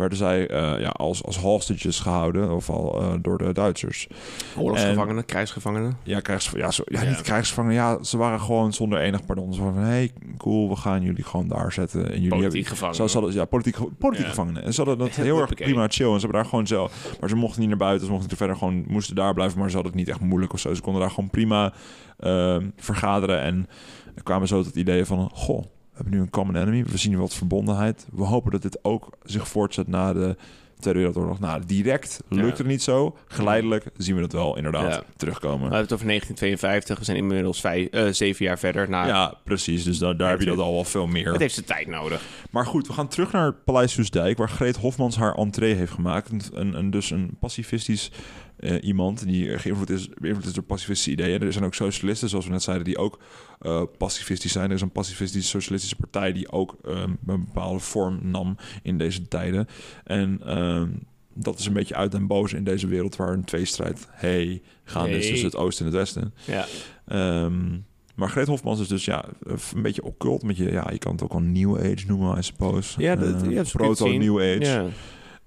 Speaker 2: werden zij uh, ja, als, als hostages gehouden, of al uh, door de Duitsers.
Speaker 1: Oorlogsgevangenen, en, krijgsgevangenen?
Speaker 2: Ja, krijgs, ja, zo, ja, ja, niet krijgsgevangenen. Ja, ze waren gewoon zonder enig pardon. Ze van, hey, cool, we gaan jullie gewoon daar zetten. En jullie
Speaker 1: politiek hebben, gevangenen.
Speaker 2: Zo, hadden, ja, politiek, politiek ja. gevangenen. En ze hadden dat heel erg prima chill. En ze hebben daar gewoon zelf... Maar ze mochten niet naar buiten, ze mochten verder gewoon... moesten daar blijven, maar ze hadden het niet echt moeilijk of zo. Ze konden daar gewoon prima uh, vergaderen. En kwamen zo tot het idee van, goh hebben nu een common enemy. We zien wat verbondenheid. We hopen dat dit ook zich voortzet na de Tweede Wereldoorlog. Nou, direct lukt het niet zo. Geleidelijk zien we dat wel inderdaad ja. terugkomen. We
Speaker 1: hebben het over 1952. We zijn inmiddels vijf, uh, zeven jaar verder. Na...
Speaker 2: Ja, precies. Dus da daar heb je dat al wel veel meer.
Speaker 1: Het heeft zijn tijd nodig.
Speaker 2: Maar goed, we gaan terug naar Paleis Soesdijk... waar Greet Hofmans haar entree heeft gemaakt. En, en dus een pacifistisch uh, iemand die geïnvloed is, beïnvloed is door pacifistische ideeën. Er zijn ook socialisten, zoals we net zeiden, die ook uh, pacifistisch zijn. Er is een pacifistische socialistische partij die ook um, een bepaalde vorm nam in deze tijden. En um, dat is een beetje uit en boos in deze wereld waar een tweestrijd hey, gaande is tussen het oosten en het westen.
Speaker 1: Ja.
Speaker 2: Um, maar Greet Hofmans is dus ja, een beetje occult met je. Ja, je kan het ook al New Age noemen, I suppose.
Speaker 1: Ja, dat, uh,
Speaker 2: proto-New Age. Ja.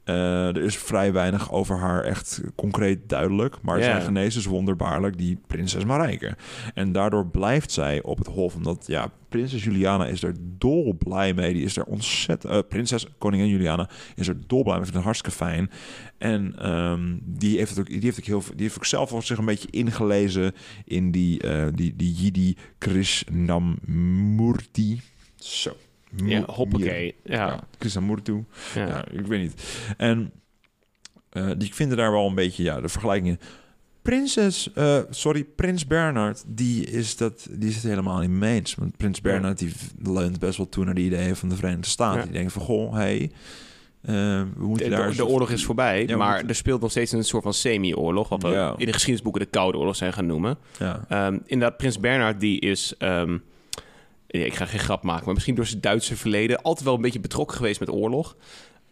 Speaker 2: Uh, er is vrij weinig over haar echt concreet duidelijk. Maar yeah. zijn genezen is wonderbaarlijk die prinses Marijke. En daardoor blijft zij op het hof. Omdat ja, prinses Juliana is er dol blij mee. Die is er ontzettend... Uh, prinses, koningin Juliana is er dol blij mee. Vindt het hartstikke fijn. En um, die, heeft het ook, die, heeft ook heel, die heeft ook zelf zich een beetje ingelezen... in die, uh, die, die Yidi Krishnamurti. Zo.
Speaker 1: Ja, hoppakee. Ja. ja
Speaker 2: Krishnamurti. Ja. ja. ik weet niet. En uh, die vinden daar wel een beetje ja, de vergelijkingen. Prinses, uh, sorry, Prins Bernard, die is, dat, die is het helemaal niet mee eens. Want Prins Bernard die leunt best wel toe naar de ideeën van de Verenigde Staten. Die denkt van, goh, hey, uh, we moeten
Speaker 1: de,
Speaker 2: daar...
Speaker 1: De, de oorlog is voorbij, ja, maar er speelt nog steeds een soort van semi-oorlog... wat we ja. in de geschiedenisboeken de Koude Oorlog zijn gaan noemen.
Speaker 2: Ja.
Speaker 1: Um, inderdaad, Prins Bernard die is... Um, ik ga geen grap maken, maar misschien door zijn Duitse verleden altijd wel een beetje betrokken geweest met oorlog.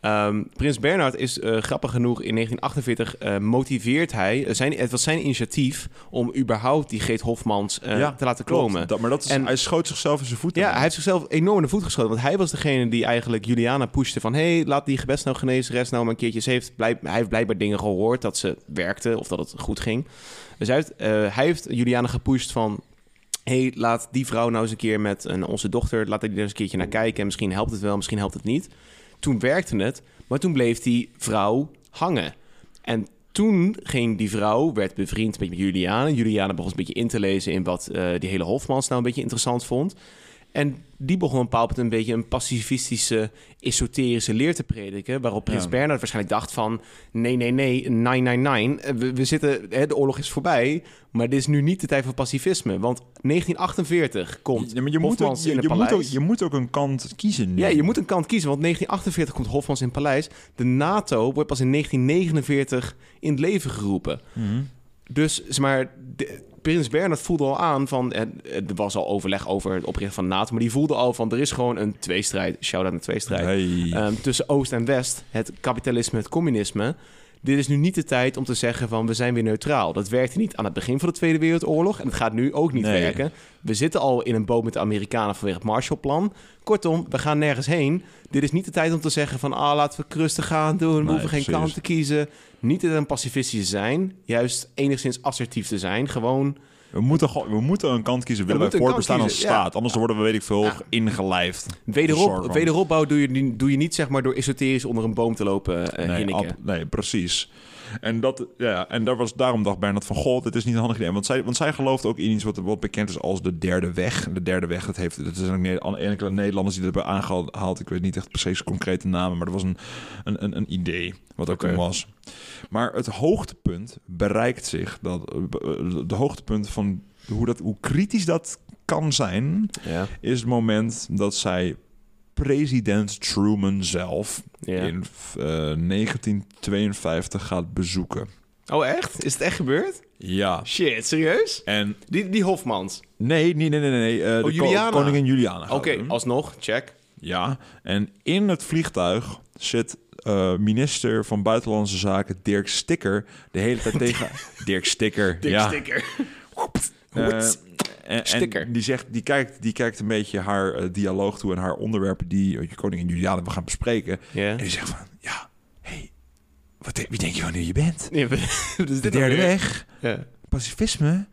Speaker 1: Um, Prins Bernhard is uh, grappig genoeg in 1948 uh, motiveert hij uh, zijn, het was zijn initiatief om überhaupt die Geet Hofmans ja, te laten komen.
Speaker 2: Maar dat is, en, hij schoot zichzelf in zijn voeten.
Speaker 1: Ja, hij heeft zichzelf enorm in de voet geschoten, want hij was degene die eigenlijk Juliana pushte van hey, laat die gebetsnauwgenezeres nou maar een keertje. Ze heeft hij heeft blijkbaar dingen gehoord dat ze werkte of dat het goed ging. Dus hij heeft, hij heeft Juliana gepusht van hey, laat die vrouw nou eens een keer met een, onze dochter, laat die er eens een keertje naar kijken. En misschien helpt het wel, misschien helpt het niet. Toen werkte het, maar toen bleef die vrouw hangen. En toen ging die vrouw, werd bevriend met Juliana. Juliana begon een beetje in te lezen in wat uh, die hele Hofmans nou een beetje interessant vond. En die begon een bepaald een beetje een pacifistische, esoterische leer te prediken. Waarop Prins ja. Bernhard waarschijnlijk dacht van... nee, nee, nee, 999. We, we zitten, hè, de oorlog is voorbij. Maar dit is nu niet de tijd van pacifisme. Want 1948 komt
Speaker 2: ja, maar je moet ook, je,
Speaker 1: in
Speaker 2: je
Speaker 1: paleis.
Speaker 2: Moet ook, je moet ook een kant kiezen nu.
Speaker 1: Ja, je moet een kant kiezen. Want 1948 komt Hofmans in het paleis. De NATO wordt pas in 1949 in het leven geroepen.
Speaker 2: Mm -hmm.
Speaker 1: Dus, zeg maar... De, Prins Bernhard voelde al aan van... Er was al overleg over het oprichten van NATO... maar die voelde al van... er is gewoon een tweestrijd... shout-out naar tweestrijd...
Speaker 2: Hey.
Speaker 1: Um, tussen Oost en West. Het kapitalisme, het communisme. Dit is nu niet de tijd om te zeggen van... we zijn weer neutraal. Dat werkte niet aan het begin van de Tweede Wereldoorlog... en het gaat nu ook niet
Speaker 2: nee.
Speaker 1: werken. We zitten al in een boot met de Amerikanen vanwege het Marshallplan. Kortom, we gaan nergens heen. Dit is niet de tijd om te zeggen van... ah, laten we rustig gaan doen... we
Speaker 2: Nee,
Speaker 1: hoeven geen kant te kiezen. Niet een pacifistisch zijn. Juist enigszins assertief te zijn. Gewoon...
Speaker 2: We moeten, we moeten een kant kiezen.
Speaker 1: we
Speaker 2: Willen wij voortbestaan
Speaker 1: kant
Speaker 2: als staat. Anders worden we, weet ik veel,
Speaker 1: Ja.
Speaker 2: ingelijfd.
Speaker 1: Wederop, wederopbouw doe je, niet- doe je niet zeg maar door esoterisch onder een boom te lopen eh
Speaker 2: Nee,
Speaker 1: hinniken.
Speaker 2: ab- nee, precies. En, dat, ja, en daar was, daarom dacht Bernard van... God, dit is niet een handig idee. Want zij, want zij gelooft ook in iets wat, wat bekend is als de derde weg. De derde weg, dat heeft... Dat zijn ook enkele Nederlanders die dat hebben aangehaald. Ik weet niet echt precies concrete namen. Maar dat was een, een, een, een idee wat ook toen was. Maar het hoogtepunt bereikt zich... Dat, eh, de hoogtepunt van hoe, dat, hoe kritisch dat kan zijn...
Speaker 1: Ja.
Speaker 2: is het moment dat zij president Truman zelf
Speaker 1: Ja.
Speaker 2: in eh, 1952 gaat bezoeken.
Speaker 1: Oh, echt? Is het echt gebeurd?
Speaker 2: Ja.
Speaker 1: Shit, serieus?
Speaker 2: En
Speaker 1: Die, die Hofmans.
Speaker 2: nee, nee, nee, nee, nee. eh, de ko-
Speaker 1: Juliana.
Speaker 2: koningin Juliana.
Speaker 1: Oké, alsnog, check.
Speaker 2: Ja, en in het vliegtuig zit eh, minister van Buitenlandse Zaken Dirk Sticker de hele tijd tegen... Dirk Sticker,
Speaker 1: Dik
Speaker 2: ja.
Speaker 1: sticker. Hoets.
Speaker 2: en, die, zegt, die, kijkt, die kijkt een beetje haar eh, dialoog toe en haar onderwerpen die eh, koningin Juliana we gaan bespreken. En die zegt van, ja, hey, wat, wie denk je wanneer je bent?
Speaker 1: Ja, is
Speaker 2: De
Speaker 1: dit
Speaker 2: derde weg,
Speaker 1: Ja.
Speaker 2: pacifisme,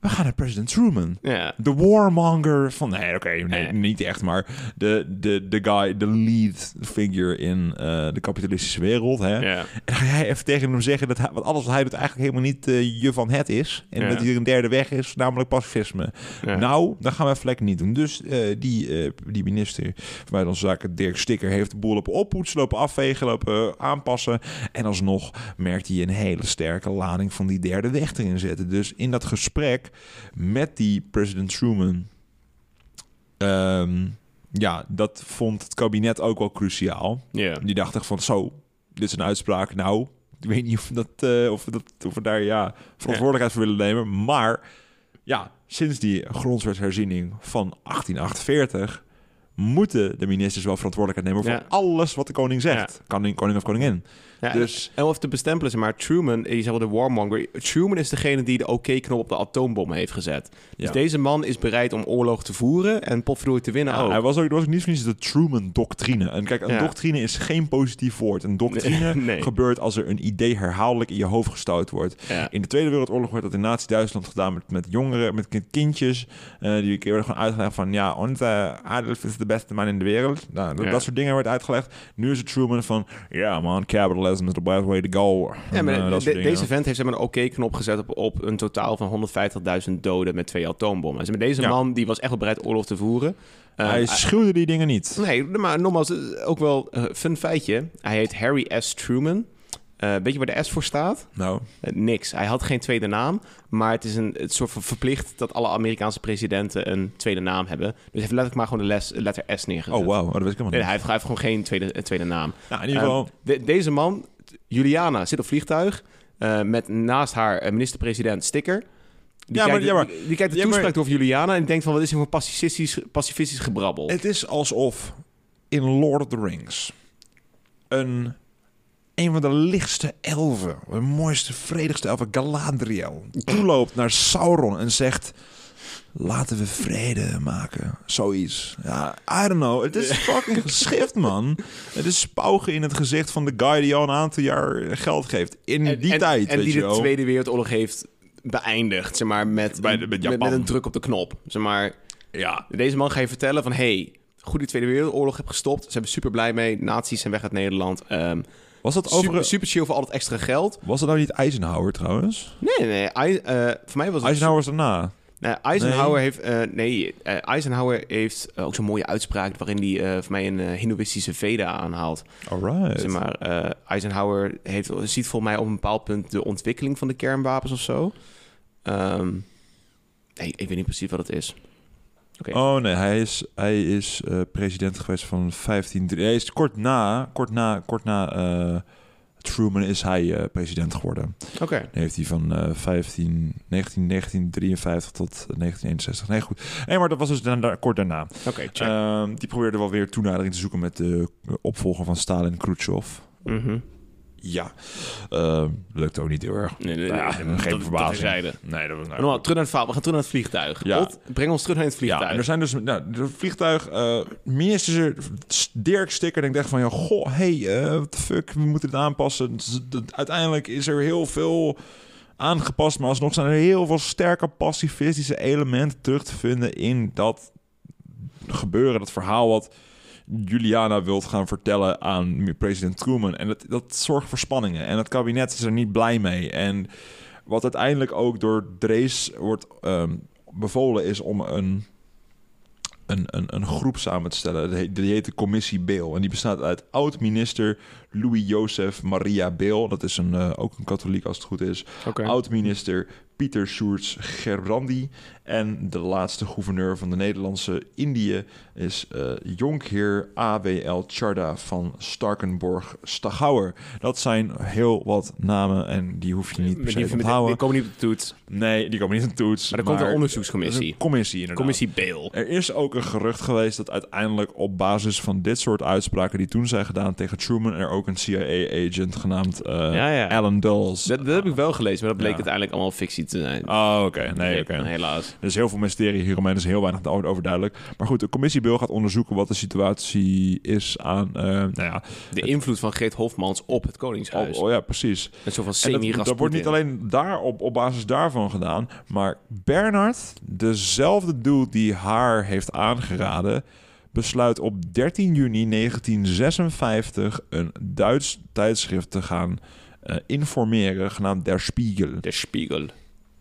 Speaker 2: we gaan naar president Truman.
Speaker 1: ja.
Speaker 2: De warmonger van... Nee, oké, nee,
Speaker 1: Nee.
Speaker 2: niet echt, maar de, de, de guy, de lead figure in eh, de kapitalistische wereld. Hè?
Speaker 1: Ja.
Speaker 2: En ga jij even tegen hem zeggen dat hij, want alles wat hij doet eigenlijk helemaal niet eh, je van het is. En
Speaker 1: Ja.
Speaker 2: dat hier een derde weg is, namelijk pacifisme.
Speaker 1: Ja.
Speaker 2: Nou, dan gaan we lekker niet doen. Dus eh, die, die minister van Buitenlandse Zaken, Dirk Sticker, heeft de boel lopen oppoetsen, lopen afvegen, lopen aanpassen. En alsnog merkt hij een hele sterke lading van die derde weg erin zetten. Dus in dat gesprek met die president Truman, ehm, ja, dat vond het kabinet ook wel cruciaal.
Speaker 1: Ja.
Speaker 2: Die dacht echt van, zo, dit is een uitspraak. Nou, ik weet niet of we, dat, eh, of dat, of we daar ja, verantwoordelijkheid voor willen nemen. Maar ja, sinds die grondwetsherziening van 1848 moeten de ministers wel verantwoordelijkheid nemen voor
Speaker 1: Ja.
Speaker 2: alles wat de koning zegt. Koning, koning of koningin.
Speaker 1: Ja,
Speaker 2: Dus-
Speaker 1: En of te bestempelen, maar, Truman, je zegt wel de warmonger. Truman is degene die de oké-knop op de atoombom heeft gezet. Dus
Speaker 2: Ja.
Speaker 1: deze man is bereid om oorlog te voeren en potverdorie te winnen
Speaker 2: Ja,
Speaker 1: ook.
Speaker 2: hij was ook, er was ook niet niets de Truman-doctrine. En kijk, een
Speaker 1: Ja.
Speaker 2: doctrine is geen positief woord. Een doctrine
Speaker 1: Nee.
Speaker 2: gebeurt als er een idee herhaaldelijk in je hoofd gestoten wordt.
Speaker 1: Ja.
Speaker 2: In de Tweede Wereldoorlog werd dat in Nazi-Duitsland gedaan met, met jongeren, met kind- kindjes. eh, die werden gewoon uitgelegd van, ja, onze Adolf is de beste man in de wereld. Nou, dat,
Speaker 1: Ja.
Speaker 2: dat soort dingen werd uitgelegd. Nu is het Truman van, ja man, is the best way to go.
Speaker 1: Ja,
Speaker 2: En,
Speaker 1: maar
Speaker 2: eh,
Speaker 1: de- deze vent heeft zeg maar, een oké-knop gezet op, op een totaal van 150.000 doden met twee atoombommen. Dus met deze
Speaker 2: Ja.
Speaker 1: man die was echt wel bereid oorlog te voeren. Eh,
Speaker 2: Hij schuwde die dingen niet.
Speaker 1: Nee, maar nogmaals, eh, ook wel een fun feitje. Hij heet Harry S. Truman. Eh weet je waar de S voor staat?
Speaker 2: Nou,
Speaker 1: Eh, niks. Hij had geen tweede naam, maar het is een het soort van verplicht dat alle Amerikaanse presidenten een tweede naam hebben. Dus hij heeft letterlijk maar gewoon de les, letter S neergezet.
Speaker 2: oh wow, oh, dat weet ik helemaal
Speaker 1: Nee,
Speaker 2: niet.
Speaker 1: hij heeft, hij heeft gewoon geen tweede, eh, tweede naam.
Speaker 2: Nou, in ieder geval...
Speaker 1: Ehm, de- deze man, Juliana, zit op vliegtuig met naast haar minister-president Sticker. Die,
Speaker 2: Ja, maar-
Speaker 1: kijkt,
Speaker 2: ja, maar-
Speaker 1: die, die kijkt de
Speaker 2: ja, maar-
Speaker 1: toespraak over Juliana en denkt van wat is hier voor pacifistisch, pacifistisch gebrabbel.
Speaker 2: Het is alsof in Lord of the Rings een, een van de lichtste elfen, de mooiste, vredigste elfen, Galadriel, toeloopt naar Sauron en zegt... Laten we vrede maken. Zoiets. Ja, I don't know. Het is fucking geschift, man. Het is spaugen in het gezicht van de guy die al een aantal jaar geld geeft. In
Speaker 1: en,
Speaker 2: die
Speaker 1: en-
Speaker 2: tijd,
Speaker 1: En
Speaker 2: weet
Speaker 1: die
Speaker 2: je
Speaker 1: de
Speaker 2: wel.
Speaker 1: Tweede Wereldoorlog heeft beëindigd, zeg maar, met,
Speaker 2: Bij de- met
Speaker 1: met,
Speaker 2: Japan.
Speaker 1: met een druk op de knop. Zeg maar,
Speaker 2: Ja,
Speaker 1: deze man ga je vertellen van, hey, goed die Tweede Wereldoorlog hebt gestopt. Ze zijn super blij mee. Nazi's zijn weg uit Nederland. Ehm,
Speaker 2: was dat over...
Speaker 1: super, super chill voor al het extra geld.
Speaker 2: Was dat nou niet Eisenhower trouwens?
Speaker 1: Nee, nee. I- eh, voor mij was.
Speaker 2: Eisenhower was daarna.
Speaker 1: Nee, Eisenhower heeft... eh, nee, eh, Eisenhower heeft ook zo'n mooie uitspraak... waarin hij voor mij een hindoeïstische veda aanhaalt.
Speaker 2: Alright.
Speaker 1: Zeg maar, Eisenhower heeft, ziet volgens mij op een bepaald punt... de ontwikkeling van de kernwapens of zo. Ehm, nee, ik weet niet precies wat het is.
Speaker 2: Oh nee, hij is, hij is eh, president geweest van 15... Hij is kort na, kort na, kort na eh, Truman is hij eh, president geworden.
Speaker 1: Oké.
Speaker 2: Dan heeft hij van eh 15, 19, 1953 tot 1961. Nee, goed. Nee, maar dat was dus daarna, kort daarna.
Speaker 1: Oké.
Speaker 2: Ehm, die probeerde wel weer toenadering te zoeken met de opvolger van Stalin, Khrushchev.
Speaker 1: Mhm.
Speaker 2: Ja, uh, lukt ook niet heel erg.
Speaker 1: Nee, nee,
Speaker 2: Nou ja,
Speaker 1: nee,
Speaker 2: geen
Speaker 1: dat-
Speaker 2: verbazing. Nee, dat was
Speaker 1: normaal, terug naar het verhaal. We gaan terug naar het vliegtuig.
Speaker 2: Ja.
Speaker 1: Ot, breng ons terug naar het vliegtuig.
Speaker 2: Ja, en er zijn dus nou, de vliegtuig. minister Dirk Sticker denkt echt van ja, goh, hey, eh what the fuck, we moeten het aanpassen. Dus Uiteindelijk is er heel veel aangepast, maar alsnog zijn er heel veel sterke pacifistische elementen terug te vinden in dat gebeuren, dat verhaal wat Juliana wilt gaan vertellen aan president Truman. En dat, dat zorgt voor spanningen. En het kabinet is er niet blij mee. En wat uiteindelijk ook door Drees wordt ehm, bevolen is om een, een, een, een groep samen te stellen. Die heet- Die heet de Commissie Beel. En die bestaat uit oud-minister Louis Joseph Maria Beel. Dat is een, eh, ook een katholiek als het goed is. Oud-minister Pieter Sjoerds Gerbrandi. En de laatste gouverneur van de Nederlandse Indië is uh, jonkheer AWL Charda van Starkenborg Stachauer. Dat zijn heel wat namen en die hoef je niet per se te onthouden.
Speaker 1: Die komen niet op de toets.
Speaker 2: Nee, die komen niet op de toets.
Speaker 1: Maar er komt een onderzoekscommissie.
Speaker 2: Een commissie inderdaad.
Speaker 1: Commissie Beel.
Speaker 2: Er is ook een gerucht geweest dat uiteindelijk op basis van dit soort uitspraken die toen zijn gedaan tegen Truman er ook een CIA-agent genaamd uh, ja, ja. Alan Dulles.
Speaker 1: Dat, dat, heb ik wel gelezen, maar dat bleek uiteindelijk allemaal fictie te zijn.
Speaker 2: Oh, oké. Nee, oké.
Speaker 1: Helaas.
Speaker 2: Er is heel veel mysterie hieromheen, er is heel weinig over duidelijk. Maar goed, de commissie Beel gaat onderzoeken wat de situatie is aan... Uh, nou ja,
Speaker 1: de invloed van Geert Hofmans op het Koningshuis.
Speaker 2: Oh, oh ja, precies.
Speaker 1: En zo van semi
Speaker 2: dat, dat wordt niet alleen daar op, op basis daarvan gedaan, maar Bernard, dezelfde dude die haar heeft aangeraden, besluit op 13 juni 1956 een Duits tijdschrift te gaan uh, informeren, genaamd Der Spiegel.
Speaker 1: Der Spiegel.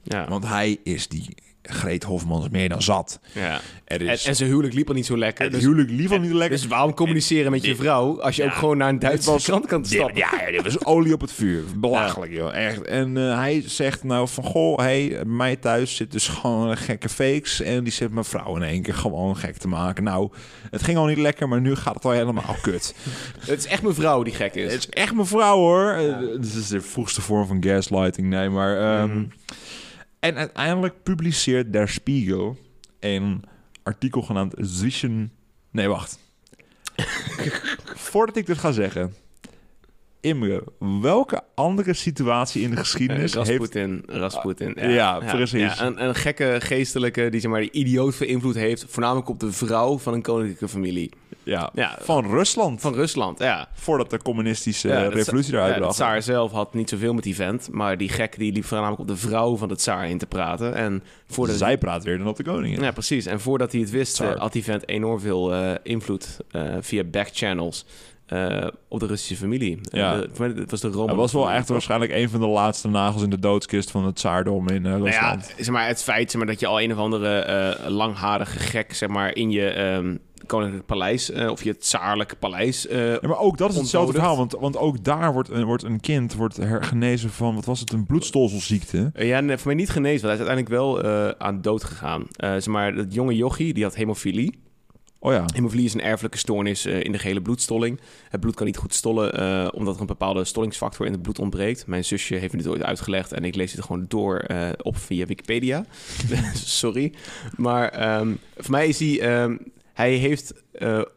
Speaker 1: Ja.
Speaker 2: Want hij is die Greet Hofmans meer dan zat.
Speaker 1: Ja. Er is, en, zijn huwelijk liep al niet zo lekker.
Speaker 2: Het dus, huwelijk liep al niet lekker.
Speaker 1: Dus waarom communiceren met je vrouw als je ook gewoon naar een Duitse krant kan stappen?
Speaker 2: Ja, ja, dit was olie op het vuur. Belachelijk, joh. Echt. En uh, hij zegt nou van, goh, hey, bij mij thuis zit dus gewoon gekke fakes. En die zit mijn vrouw in één keer gewoon gek te maken. Nou, het ging al niet lekker, maar nu gaat het al helemaal kut.
Speaker 1: het is echt mijn vrouw die gek is.
Speaker 2: Het is echt mijn vrouw, hoor. Ja. Uh, dit is de vroegste vorm van gaslighting. Nee, maar... Um, mm. En uiteindelijk publiceert Der Spiegel een artikel genaamd Zwischen... Nee, wacht. Voordat ik dit ga zeggen... Imre, welke andere situatie in de geschiedenis
Speaker 1: Rasputin,
Speaker 2: heeft...
Speaker 1: Rasputin,
Speaker 2: ja, ja, precies.
Speaker 1: Ja, een, een, gekke geestelijke die zeg maar, die idioot veel invloed heeft... voornamelijk op de vrouw van een koninklijke familie.
Speaker 2: Ja, ja, van Rusland.
Speaker 1: Van Rusland, ja.
Speaker 2: Voordat de communistische revolutie eruit
Speaker 1: bracht. de tsaar zelf had niet zoveel met die vent... maar die gek die liep voornamelijk op de vrouw van de tsaar in te praten. En
Speaker 2: voordat Zij praat weer dan op de koning.
Speaker 1: Ja, precies. En voordat hij het wist, uh, had die vent enorm veel uh, invloed uh, via backchannels... Uh, op de Russische familie.
Speaker 2: Ja.
Speaker 1: De, het was de Roman.
Speaker 2: Hij was wel echt waarschijnlijk een van de laatste nagels in de doodskist van het tsaardom in uh, Rusland. Nou
Speaker 1: ja, zeg maar, het feit zeg maar, dat je al een of andere uh, langharige gek zeg maar, in je um, koninklijk paleis of je tsaarlijke paleis. ja,
Speaker 2: maar ook dat is hetzelfde verhaal, want, want ook daar wordt, wordt een kind wordt hergenezen van, wat was het, een bloedstolselziekte?
Speaker 1: ja, nee, voor mij niet genezen, want hij is uiteindelijk wel aan dood gegaan. zeg maar, dat jonge jochie, die had hemofilie.
Speaker 2: Oh ja.
Speaker 1: Hemofilie is een erfelijke stoornis uh, in de gele bloedstolling. Het bloed kan niet goed stollen uh, omdat er een bepaalde stollingsfactor in het bloed ontbreekt. Mijn zusje heeft me dit ooit uitgelegd en ik lees het gewoon door uh, op via Wikipedia. Sorry. Maar um, voor mij is hij... Um, hij heeft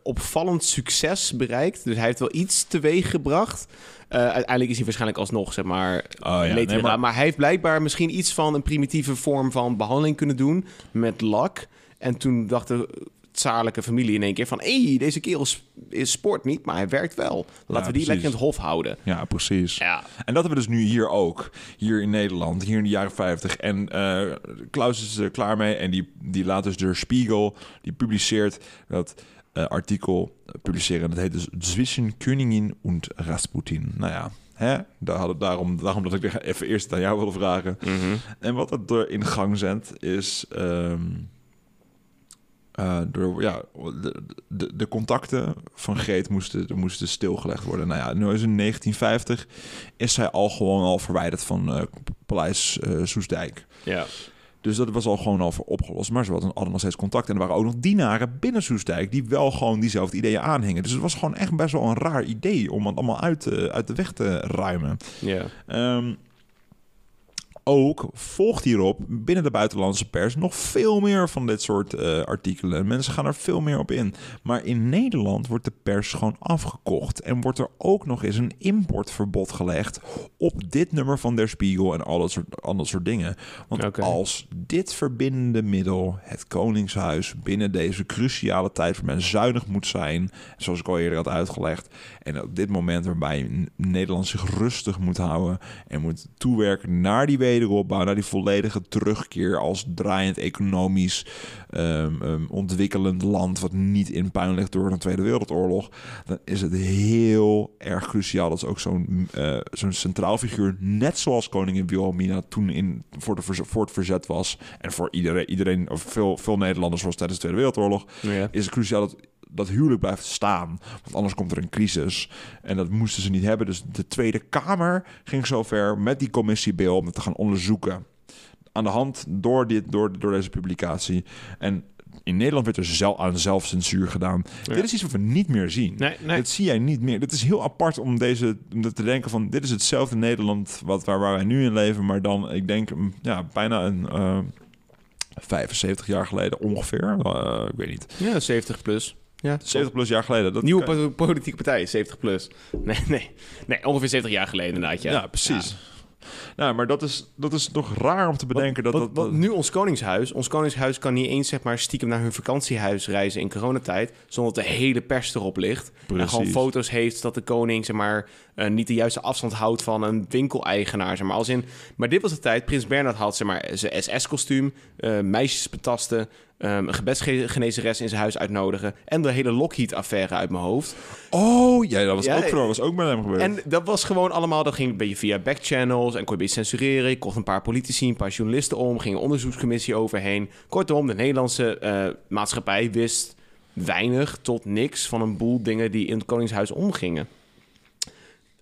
Speaker 1: opvallend succes bereikt. Dus hij heeft wel iets teweeg gebracht. uiteindelijk is hij waarschijnlijk alsnog, zeg maar, oh, ja. nee, maar... maar hij heeft blijkbaar misschien iets van een primitieve vorm van behandeling kunnen doen met lak. En toen dachten tsarlijke familie in één keer van... hé, hey, deze kerel is sport niet, maar hij werkt wel. Laten we die lekker in het hof houden.
Speaker 2: Ja, precies.
Speaker 1: Ja.
Speaker 2: En dat hebben we dus nu hier ook. Hier in Nederland, hier in de jaren 50. En uh, Klaus is er klaar mee en die, die laat dus de Spiegel... die publiceert dat uh, artikel publiceren. Dat heet dus Zwischen Königin und Rasputin. Nou ja, Hè? Daar hadden, daarom, daarom dat ik even eerst aan jou wilde vragen.
Speaker 1: Mm -hmm.
Speaker 2: En wat dat er in gang zet, is um, uh, door, ja, de, de, de, contacten van Greet moesten, moesten stilgelegd worden. Nou ja, nu is in 1950 is zij al gewoon al verwijderd van uh, Paleis uh, Soesdijk.
Speaker 1: Ja.
Speaker 2: Dus dat was al gewoon al opgelost. Maar ze hadden nog steeds contact. En er waren ook nog dienaren binnen Soesdijk die wel gewoon diezelfde ideeën aanhingen. Dus het was gewoon echt best wel een raar idee om het allemaal uit, uit de weg te ruimen.
Speaker 1: Ja.
Speaker 2: Um, ook volgt hierop binnen de buitenlandse pers nog veel meer van dit soort uh, artikelen. Mensen gaan er veel meer op in. Maar in Nederland wordt de pers gewoon afgekocht. En wordt er ook nog eens een importverbod gelegd op dit nummer van Der Spiegel en al dat soort, al dat soort dingen. Want okay. als dit verbindende middel, het Koningshuis, binnen deze cruciale tijd waar men zuinig moet zijn, zoals ik al eerder had uitgelegd, en op dit moment waarbij Nederland zich rustig moet houden en moet toewerken naar die wederopbouw, naar die volledige terugkeer als draaiend economisch um, um, ontwikkelend land wat niet in puin ligt door een Tweede Wereldoorlog, dan is het heel erg cruciaal dat ook zo'n uh, zo'n centraal figuur, net zoals koningin Wilhelmina toen in, voor, de, voor het verzet was en voor iedereen, iedereen of veel, veel Nederlanders was tijdens de Tweede Wereldoorlog,
Speaker 1: ja.
Speaker 2: is het cruciaal dat dat huwelijk blijft staan. Want anders komt er een crisis. En dat moesten ze niet hebben. Dus de Tweede Kamer ging zover met die commissie Bill om het te gaan onderzoeken. aan de hand door, dit, door, door deze publicatie. En in Nederland werd er zelf aan zelfcensuur gedaan.
Speaker 1: Ja.
Speaker 2: Dit is iets wat we niet meer zien.
Speaker 1: Nee, nee.
Speaker 2: Dat zie jij niet meer. Het is heel apart om deze om te denken van dit is hetzelfde Nederland wat waar, waar wij nu in leven, maar dan ik denk mm, ja bijna een eh 75 jaar geleden ongeveer. Eh, ik weet niet.
Speaker 1: Ja, 70 plus. Ja,
Speaker 2: 70 plus jaar geleden. Dat
Speaker 1: Nieuwe
Speaker 2: kan-
Speaker 1: politieke partij, 70 plus. Nee, nee. Nee, ongeveer 70 jaar geleden inderdaad, ja.
Speaker 2: ja, precies. Nou, maar dat is, dat is nog raar om te bedenken
Speaker 1: Wat,
Speaker 2: dat,
Speaker 1: wat,
Speaker 2: dat,
Speaker 1: wat nu ons koningshuis... Ons koningshuis kan niet eens zeg maar, stiekem naar hun vakantiehuis reizen in coronatijd... zonder dat de hele pers erop ligt. En gewoon foto's heeft dat de koning zeg maar, eh, niet de juiste afstand houdt van een winkeleigenaar. Zeg maar. Als in, maar dit was de tijd, Prins Bernhard had zeg maar, zijn SS-kostuum... eh, meisjes betasten, ehm, een gebedsgenezeres in zijn huis uitnodigen... en de hele Lockheed-affaire uit mijn hoofd.
Speaker 2: Oh, ja, dat was
Speaker 1: Ja,
Speaker 2: ook dat was ook met hem gebeurd.
Speaker 1: En dat was gewoon allemaal, dat ging een beetje via backchannels en kon je beetje censureren. Je kocht een paar politici, een paar journalisten om, ging een onderzoekscommissie overheen. Kortom, de Nederlandse eh, maatschappij wist weinig tot niks van een boel dingen die in het Koningshuis omgingen.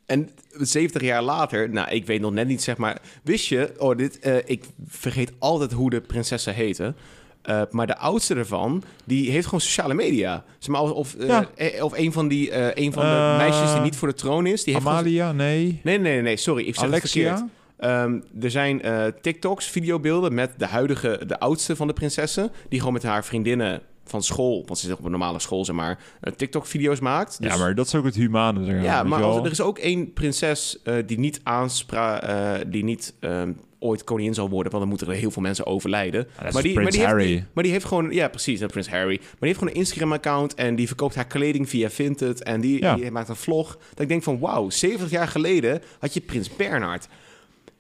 Speaker 1: En 70 jaar later, nou, ik weet nog net niet, zeg maar, wist je, oh, dit, eh, ik vergeet altijd hoe de prinsessen heten. Eh, maar de oudste ervan, die heeft gewoon sociale media. Zeg maar, of, of, eh,
Speaker 2: Ja.
Speaker 1: eh, of een van, die, een van de meisjes die niet voor de troon is. Die heeft gewoon-
Speaker 2: Amalia, nee.
Speaker 1: Nee, nee, nee, sorry. Ik zeg het verkeerd. Ehm, er zijn TikToks, videobeelden met de huidige, de oudste van de prinsessen. Die gewoon met haar vriendinnen van school, want ze zit op een normale school, zeg maar, TikTok-video's maakt. Dus-
Speaker 2: Ja, maar dat is ook het humane.
Speaker 1: ja, maar als, er is ook één prinses die niet aanspra die niet ehm, ooit koningin zal worden, want dan moeten er heel veel mensen overlijden. maar, die, maar, die
Speaker 2: Harry.
Speaker 1: Heeft, maar die heeft gewoon, ja precies, Prins Harry. Maar die heeft gewoon een Instagram-account en die verkoopt haar kleding via Vinted en die,
Speaker 2: Ja.
Speaker 1: die maakt een vlog. Dat ik denk van, wauw, 70 jaar geleden had je Prins Bernhard.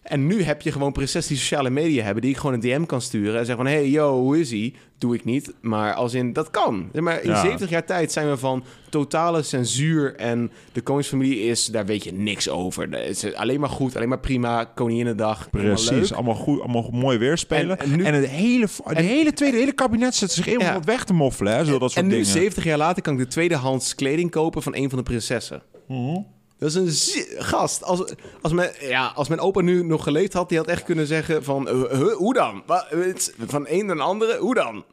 Speaker 1: En nu heb je gewoon prinses die sociale media hebben... die ik gewoon een DM kan sturen en zeggen van... hey, yo, hoe is hij? Doe ik niet. Maar als in, dat kan. Maar in
Speaker 2: Ja.
Speaker 1: 70 jaar tijd zijn we van totale censuur... en de koningsfamilie is... daar weet je niks over. Dat is alleen maar goed, alleen maar prima. Koninginnedag, helemaal
Speaker 2: Precies,
Speaker 1: leuk.
Speaker 2: allemaal, goed, allemaal mooi weerspelen.
Speaker 1: En-
Speaker 2: En,
Speaker 1: en nu-
Speaker 2: het hele, de
Speaker 1: en-
Speaker 2: hele tweede hele kabinet zet zich in om
Speaker 1: Ja.
Speaker 2: wat weg te moffelen. Hè, zo dat soort
Speaker 1: En nu,
Speaker 2: dingen.
Speaker 1: 70 jaar later, kan ik de tweedehands kleding kopen... van een van de prinsessen.
Speaker 2: Mhm.
Speaker 1: Dat is een zi- gast. Als, als, mijn, ja, als mijn opa nu nog geleefd had, die had echt kunnen zeggen van... eh, huh, hoe dan? Wa- Van een naar de andere? Hoe dan?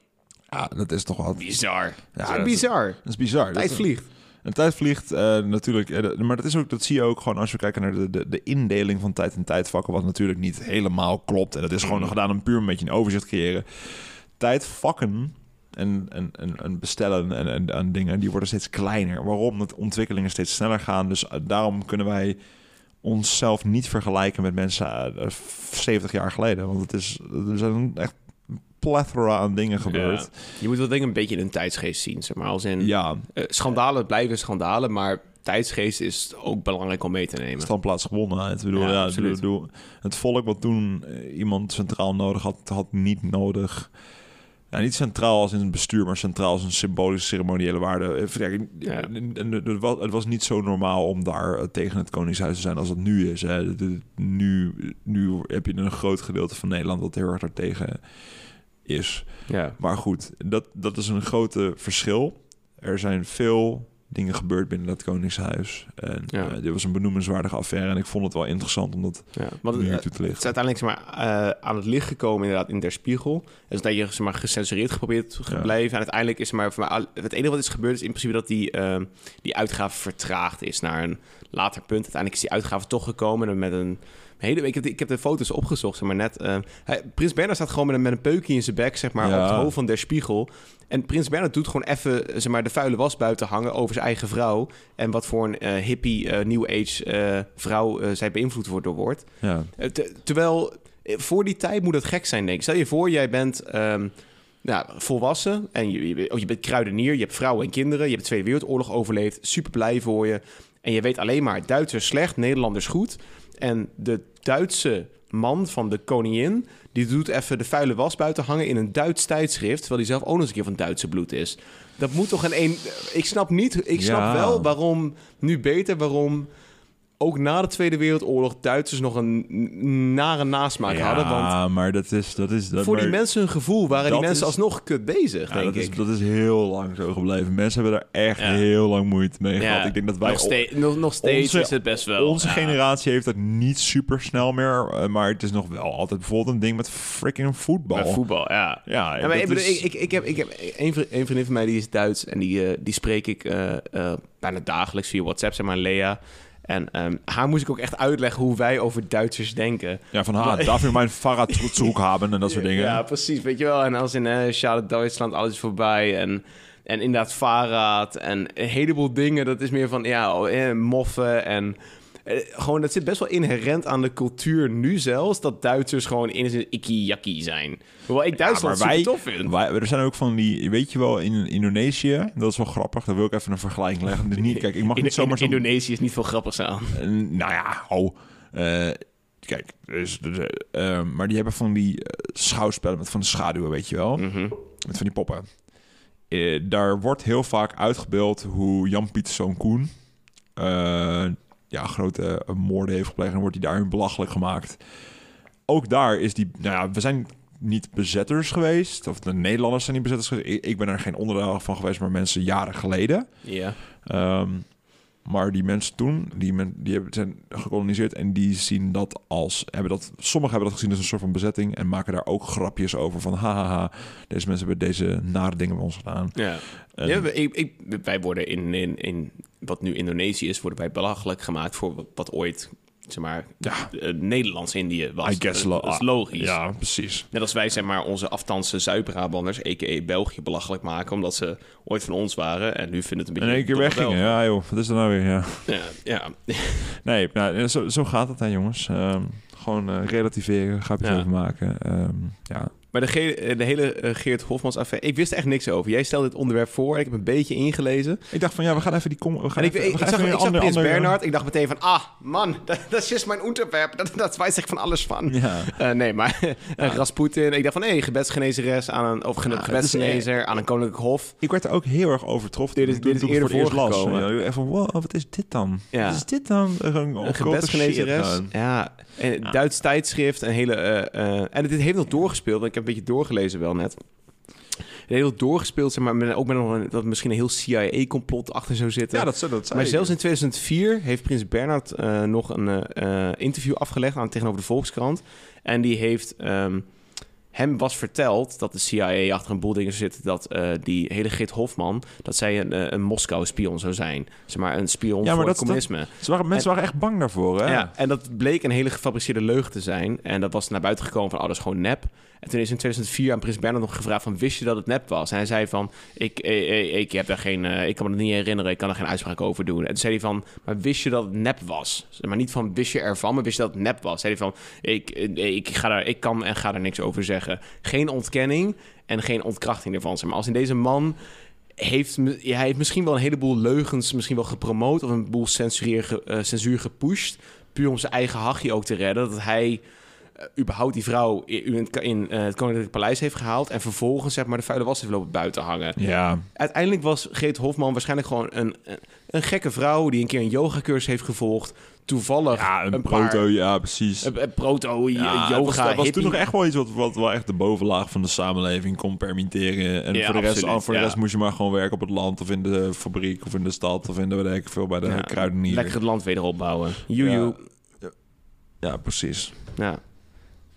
Speaker 2: Ja, dat is toch wel...
Speaker 1: Bizar.
Speaker 2: Ja,
Speaker 1: dat is bizar.
Speaker 2: Dat is bizar.
Speaker 1: Tijd vliegt.
Speaker 2: En tijd vliegt eh, natuurlijk. eh, maar dat, is ook, dat zie je ook gewoon als we kijken naar de, de, de indeling van tijd en tijdvakken. Wat natuurlijk niet helemaal klopt. En dat is gewoon gedaan om puur een beetje een overzicht te creëren. Tijdvakken en, en, en, en bestellen en, en, en dingen, die worden steeds kleiner. Waarom? Omdat ontwikkelingen steeds sneller gaan. Dus eh, daarom kunnen wij onszelf niet vergelijken met mensen eh, 70 jaar geleden. Want het is, er zijn echt een plethora aan dingen gebeurd.
Speaker 1: Ja. Je moet denk ik een beetje in een tijdsgeest zien. Zeg maar. Als in,
Speaker 2: Ja,
Speaker 1: eh, schandalen blijven schandalen, maar tijdsgeest is ook belangrijk om mee te nemen.
Speaker 2: standplaats gewonnen. Bedoel,
Speaker 1: Ja,
Speaker 2: ja, bedoel, het volk wat toen eh, iemand centraal nodig had, had niet nodig. Ja, niet centraal als in het bestuur, maar centraal als een symbolische ceremoniële waarde.
Speaker 1: Ja.
Speaker 2: en- en Het was, niet zo normaal om daar eh, tegen het Koningshuis te zijn als het nu is. Hè. Nu, nu heb je een groot gedeelte van Nederland dat heel erg daartegen is.
Speaker 1: Ja.
Speaker 2: Maar goed, dat, dat is een grote verschil. Er zijn veel dingen gebeurd binnen dat Koningshuis. En
Speaker 1: Ja.
Speaker 2: eh, dit was een benoemenswaardige affaire. En ik vond het wel interessant om dat
Speaker 1: Ja. Want,
Speaker 2: nu
Speaker 1: eh,
Speaker 2: toe te
Speaker 1: Het
Speaker 2: lichten.
Speaker 1: is uiteindelijk zeg maar, eh, aan het licht gekomen inderdaad in Der Spiegel. Dus dat je zeg maar, gecensureerd geprobeerd te
Speaker 2: Ja.
Speaker 1: blijven. En uiteindelijk is er maar, voor mij, al- het enige wat is gebeurd is in principe dat die, eh, die uitgave vertraagd is naar een later punt. Uiteindelijk is die uitgave toch gekomen en met een hele... Ik heb, de, ik heb de foto's opgezocht, zeg maar net. eh, hij, Prins Bernhard staat gewoon met een, met een peukje in zijn bek, zeg maar,
Speaker 2: Ja.
Speaker 1: op het hoofd van Der Spiegel. En Prins Bernhard doet gewoon even zeg maar, de vuile was buiten hangen over zijn eigen vrouw. En wat voor een eh, hippie, eh, new age eh, vrouw eh, zij beïnvloed wordt door wordt.
Speaker 2: Ja.
Speaker 1: Eh, te- terwijl eh, voor die tijd moet het gek zijn, denk ik. Stel je voor, jij bent ehm, nou, volwassen en je, je, oh, je bent kruidenier, je hebt vrouwen en kinderen, je hebt de Tweede Wereldoorlog overleefd, super blij voor je. En je weet alleen maar Duitsers slecht, Nederlanders goed. En de Duitse man van de koningin, die doet even de vuile was buiten hangen in een Duits tijdschrift, terwijl hij zelf ook nog eens een keer van Duitse bloed is. Dat moet toch een een. Ik snap niet. Ik snap
Speaker 2: Ja.
Speaker 1: wel waarom nu beter, waarom ook na de Tweede Wereldoorlog Duitsers nog een nare nasmaak hadden. Want
Speaker 2: Ja, maar dat is... Dat is dat,
Speaker 1: voor die mensen hun gevoel waren die mensen
Speaker 2: is-
Speaker 1: alsnog kut bezig,
Speaker 2: Ja,
Speaker 1: denk
Speaker 2: dat, is, dat is heel lang zo gebleven. Mensen hebben daar echt
Speaker 1: Ja.
Speaker 2: heel lang moeite mee
Speaker 1: Ja,
Speaker 2: gehad. Ik denk dat wij...
Speaker 1: nog, steeds, nog, nog steeds
Speaker 2: onze-
Speaker 1: is het best wel.
Speaker 2: Onze
Speaker 1: ja.
Speaker 2: generatie heeft dat niet super snel meer. eh, maar het is nog wel altijd bijvoorbeeld een ding met freaking voetbal.
Speaker 1: Met voetbal, ja.
Speaker 2: Ja,
Speaker 1: Ja, maar ik, bedoel,
Speaker 2: is-
Speaker 1: ik, ik, ik heb, ik heb een, vri- een vriendin van mij die is Duits en die, eh, die spreek ik eh, eh, bijna dagelijks via WhatsApp, zeg maar Lea. En ehm, haar moest ik ook echt uitleggen hoe wij over Duitsers denken.
Speaker 2: Ja, van ha, darf je mijn Fahrradzoek hebben en dat soort dingen.
Speaker 1: Ja, precies, weet je wel. En als in eh Schade Duitsland, alles voorbij. En, en inderdaad Fahrrad en een heleboel dingen. Dat is meer van, ja, oh, eh, moffen en... eh, Gewoon, dat zit best wel inherent aan de cultuur nu zelfs... dat Duitsers gewoon in zijn ikkie-jakkie zijn. Hoewel ik Duitsland
Speaker 2: Ja, maar
Speaker 1: tof vind.
Speaker 2: Wij, er zijn ook van die, weet je wel, in Indonesië, dat is wel grappig, daar wil ik even een vergelijking leggen. Dus niet, kijk, ik mag
Speaker 1: In,
Speaker 2: niet zomaar
Speaker 1: in
Speaker 2: zo...
Speaker 1: Indonesië is niet veel grappigs aan.
Speaker 2: Eh, nou ja, oh. eh, kijk, dus, dus, eh, eh, maar die hebben van die schouwspellen met van de schaduwen, weet je wel.
Speaker 1: Mhm.
Speaker 2: Met van die poppen. Daar wordt heel vaak uitgebeeld hoe Jan Pieterszoon Koen... ja, grote eh, moorden heeft gepleegd... en wordt hij daarin belachelijk gemaakt. Ook daar is die... Nou ja, we zijn niet bezetters geweest. Of de Nederlanders zijn niet bezetters geweest. Ik, ik ben er geen onderdeel van geweest, maar mensen jaren geleden.
Speaker 1: Ja.
Speaker 2: Ehm, maar die mensen toen, die, men, die hebben, zijn gekoloniseerd en die zien dat als, hebben dat, sommigen hebben dat gezien als een soort van bezetting en maken daar ook grapjes over van, hahaha, deze mensen hebben deze nare dingen bij ons gedaan.
Speaker 1: Ja.
Speaker 2: En-
Speaker 1: ja we- ik, ik, wij worden in, in, in wat nu Indonesië is, worden wij belachelijk gemaakt voor wat, wat ooit, zeg maar,
Speaker 2: Ja.
Speaker 1: eh, Nederlands-Indië was.
Speaker 2: I guess lo-
Speaker 1: dat is logisch.
Speaker 2: Ja, precies.
Speaker 1: Net als wij, zeg maar, onze afstandse Zuid-Brabanders, a.k.a. België, belachelijk maken, omdat ze ooit van ons waren. En nu vinden het een
Speaker 2: En
Speaker 1: beetje...
Speaker 2: één keer weggingen. Ja joh, wat is er nou weer? Ja.
Speaker 1: Ja, ja.
Speaker 2: Nee, nou, zo, zo gaat het hè jongens. Ehm, gewoon eh, relativeren, grapjes
Speaker 1: Ja.
Speaker 2: over maken. Ehm, ja.
Speaker 1: Maar de, ge- de hele eh, Geert Hofmans affaire, ik wist echt niks over. Jij stelde dit onderwerp voor, ik heb een beetje ingelezen.
Speaker 2: Ik dacht van ja, we gaan even die... Kom, we gaan
Speaker 1: En ik,
Speaker 2: even,
Speaker 1: ik,
Speaker 2: we
Speaker 1: ik
Speaker 2: gaan
Speaker 1: zag,
Speaker 2: even
Speaker 1: ik
Speaker 2: een
Speaker 1: zag Prins Bernhard, ik dacht meteen van, ah, man, dat, dat is mijn onderwerp. Dat, dat wijst ik van alles van.
Speaker 2: Ja.
Speaker 1: Eh, nee, maar Rasputin. Ik dacht van, hé, hey, gebedsgenezeres aan een, of
Speaker 2: het is
Speaker 1: gebedsgenezer aan een koninklijk hof.
Speaker 2: Ik werd er ook heel erg overtroffen.
Speaker 1: Dit is- dit is
Speaker 2: ik het
Speaker 1: eerder
Speaker 2: voor het las. Ja, wow, wat is dit dan?
Speaker 1: Ja.
Speaker 2: Wat is dit dan? Een,
Speaker 1: Een gebedsgenezeres. Ja, en het Duits tijdschrift. Een hele, eh, eh, en dit heeft nog doorgespeeld. Ik heb beetje doorgelezen wel net. Heel doorgespeeld, zeg maar, met, ook met nog een, dat misschien een heel CIA-complot achter zou zitten.
Speaker 2: Ja, dat, dat
Speaker 1: Maar zelfs in 2004 heeft Prins Bernhard eh, nog een eh, interview afgelegd aan, tegenover de Volkskrant. En die heeft... ehm, hem was verteld dat de CIA achter een boel dingen zitten... dat eh, die hele Git Hofman... dat zij een, een Moskou-spion zou zijn. Zeg maar een spion
Speaker 2: Ja, maar
Speaker 1: voor
Speaker 2: dat-
Speaker 1: het communisme.
Speaker 2: Ze waren, mensen waren echt bang daarvoor, hè?
Speaker 1: Ja, en dat bleek een hele gefabriceerde leugen te zijn. En dat was naar buiten gekomen van, oh, dat is gewoon nep. En toen is in 2004 aan Prins Bernhard nog gevraagd van, wist je dat het nep was? En hij zei van, ik, ik, ik, ik heb daar geen, eh, ik kan me dat niet herinneren, ik kan er geen uitspraak over doen. En toen zei hij van, maar wist je dat het nep was? Maar niet van, wist je ervan, maar wist je dat het nep was? Zei hij van, ik, ik, ga daar, ik kan en ga er niks over zeggen. Geen ontkenning en geen ontkrachting ervan. Maar als in deze man heeft, hij heeft misschien wel een heleboel leugens misschien wel gepromoot of een boel censuur, eh, censuur gepusht. Puur om zijn eigen hachje ook te redden. Dat hij eh, überhaupt die vrouw in, in, eh, het Koninklijk Paleis heeft gehaald. En vervolgens zeg maar de vuile was heeft lopen buiten hangen.
Speaker 2: Ja,
Speaker 1: Uiteindelijk was Geet Hofman waarschijnlijk gewoon een, een, een gekke vrouw... die een keer een yogacursus heeft gevolgd. Toevallig
Speaker 2: ja een,
Speaker 1: een
Speaker 2: proto,
Speaker 1: paar...
Speaker 2: ja, precies.
Speaker 1: Een, een proto,
Speaker 2: Ja,
Speaker 1: yoga,
Speaker 2: dat was, dat was toen nog echt wel iets wat, wat wel echt de bovenlaag van de samenleving kon permitteren. En
Speaker 1: Ja,
Speaker 2: voor, de rest,
Speaker 1: absoluut,
Speaker 2: voor de rest moest je maar gewoon werken op het land of in de fabriek of in de stad of in de weet ik veel bij de kruidenier.
Speaker 1: Lekker het land weer opbouwen. Joejoe.
Speaker 2: Ja. Ja, precies.
Speaker 1: Ja.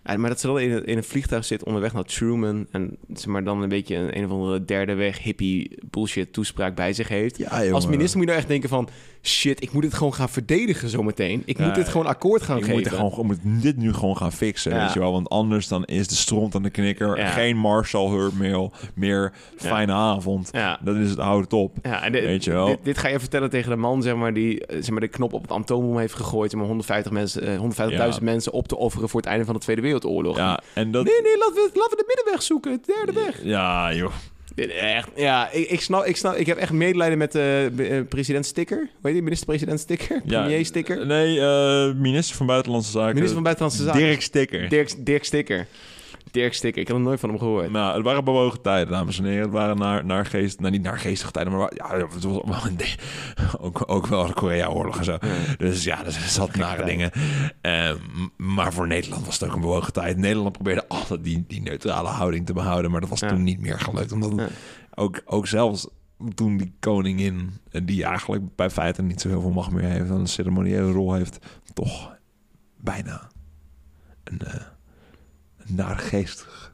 Speaker 1: Ja, maar dat ze dan in, een- in een vliegtuig zit onderweg naar Truman... en zeg maar dan een beetje een, een of andere derde weg hippie bullshit toespraak bij zich heeft.
Speaker 2: Ja,
Speaker 1: Als minister moet je nou echt denken van... shit, ik moet dit gewoon gaan verdedigen zometeen. Ik
Speaker 2: Ja,
Speaker 1: moet dit gewoon akkoord gaan
Speaker 2: Ik
Speaker 1: geven.
Speaker 2: moet, gewoon, ik moet dit nu gewoon gaan fixen,
Speaker 1: Ja.
Speaker 2: weet je wel. Want anders dan is de stront aan de knikker.
Speaker 1: Ja.
Speaker 2: Geen Marshall Hurt meer, fijne avond. Dat is het top.
Speaker 1: Ja, en dit,
Speaker 2: Weet je wel.
Speaker 1: Dit, dit ga je vertellen tegen de man zeg maar, die eh, zeg maar, de knop op het atoombom heeft gegooid... om 150 mensen, eh, 150.000
Speaker 2: Ja.
Speaker 1: mensen op te offeren voor het einde van de Tweede Wereldoorlog.
Speaker 2: Ja, en dat...
Speaker 1: Nee, nee, laten we, laten we de middenweg zoeken. Het derde weg.
Speaker 2: Ja, joh.
Speaker 1: Echt, ja, ik, ik, snap, ik snap, ik heb echt medelijden met de president Sticker. Weet je, minister-president Sticker?
Speaker 2: Ja,
Speaker 1: Premier Sticker?
Speaker 2: Nee, eh, minister van Buitenlandse Zaken.
Speaker 1: Minister van Buitenlandse Zaken.
Speaker 2: Dirk Sticker.
Speaker 1: Dirk, Dirk Sticker. Dirk Stikker, ik heb er nooit van hem gehoord.
Speaker 2: Nou, het waren bewogen tijden, dames en heren. Het waren naar, naar geest, nou niet naar geestige tijden, maar ja, het was wel een ook, ook wel de Korea-oorlog en zo. Dus ja, er zat nare dingen. Eh, m- maar voor Nederland was het ook een bewogen tijd. Nederland probeerde altijd die, die neutrale houding te behouden, maar dat was
Speaker 1: Ja.
Speaker 2: toen niet meer gelukt. Omdat
Speaker 1: Ja.
Speaker 2: ook, ook zelfs toen die koningin, eh, die eigenlijk bij feite niet zo heel veel macht meer heeft, en een ceremoniële rol heeft, toch bijna een, eh een naargeestig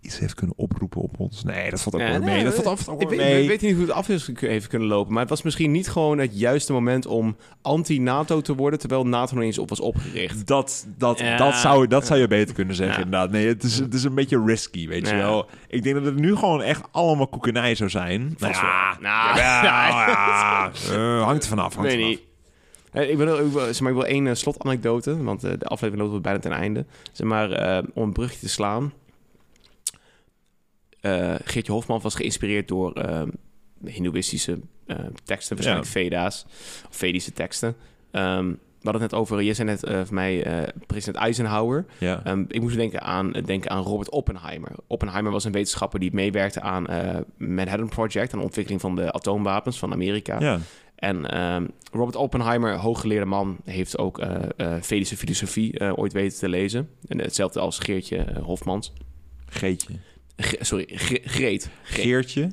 Speaker 2: iets heeft kunnen oproepen op ons. Nee, dat valt ook
Speaker 1: Ja,
Speaker 2: wel
Speaker 1: nee,
Speaker 2: mee. Dat valt af ook
Speaker 1: Ik weet,
Speaker 2: mee.
Speaker 1: ik weet niet hoe het af is heeft kunnen lopen, maar het was misschien niet gewoon het juiste moment om anti-NATO te worden, terwijl NATO nog eens op was opgericht.
Speaker 2: Dat, dat,
Speaker 1: Ja.
Speaker 2: dat, zou, dat zou je beter kunnen zeggen,
Speaker 1: Ja.
Speaker 2: inderdaad. Nee, het is, het is een beetje risky, weet je wel. Ik denk dat het nu gewoon echt allemaal koekenij zou zijn. Nou.
Speaker 1: Nou.
Speaker 2: Eh, hangt er vanaf. Hangt er
Speaker 1: niet. Eh, Ik wil, ik wil, zeg maar, ik wil één eh, slotanekdote, want eh, de aflevering loopt bijna ten einde. Zeg maar, om een brugje te slaan. Geertje Hofman was geïnspireerd door eh, hindoeïstische teksten, waarschijnlijk Veda's, of Vedische teksten. Ehm, we hadden het net over, je zei net voor mij president Eisenhower.
Speaker 2: Ja.
Speaker 1: Ehm, ik moest denken aan, denken aan Robert Oppenheimer. Oppenheimer was een wetenschapper die meewerkte aan Manhattan Project, aan de ontwikkeling van de atoomwapens van Amerika.
Speaker 2: ja.
Speaker 1: En ehm, Robert Oppenheimer, hooggeleerde man, heeft ook Vedische filosofie eh, ooit weten te lezen. En hetzelfde als Geertje Hofmans.
Speaker 2: Geetje.
Speaker 1: Ge- sorry, Gre- Greet. Ge-
Speaker 2: Geertje.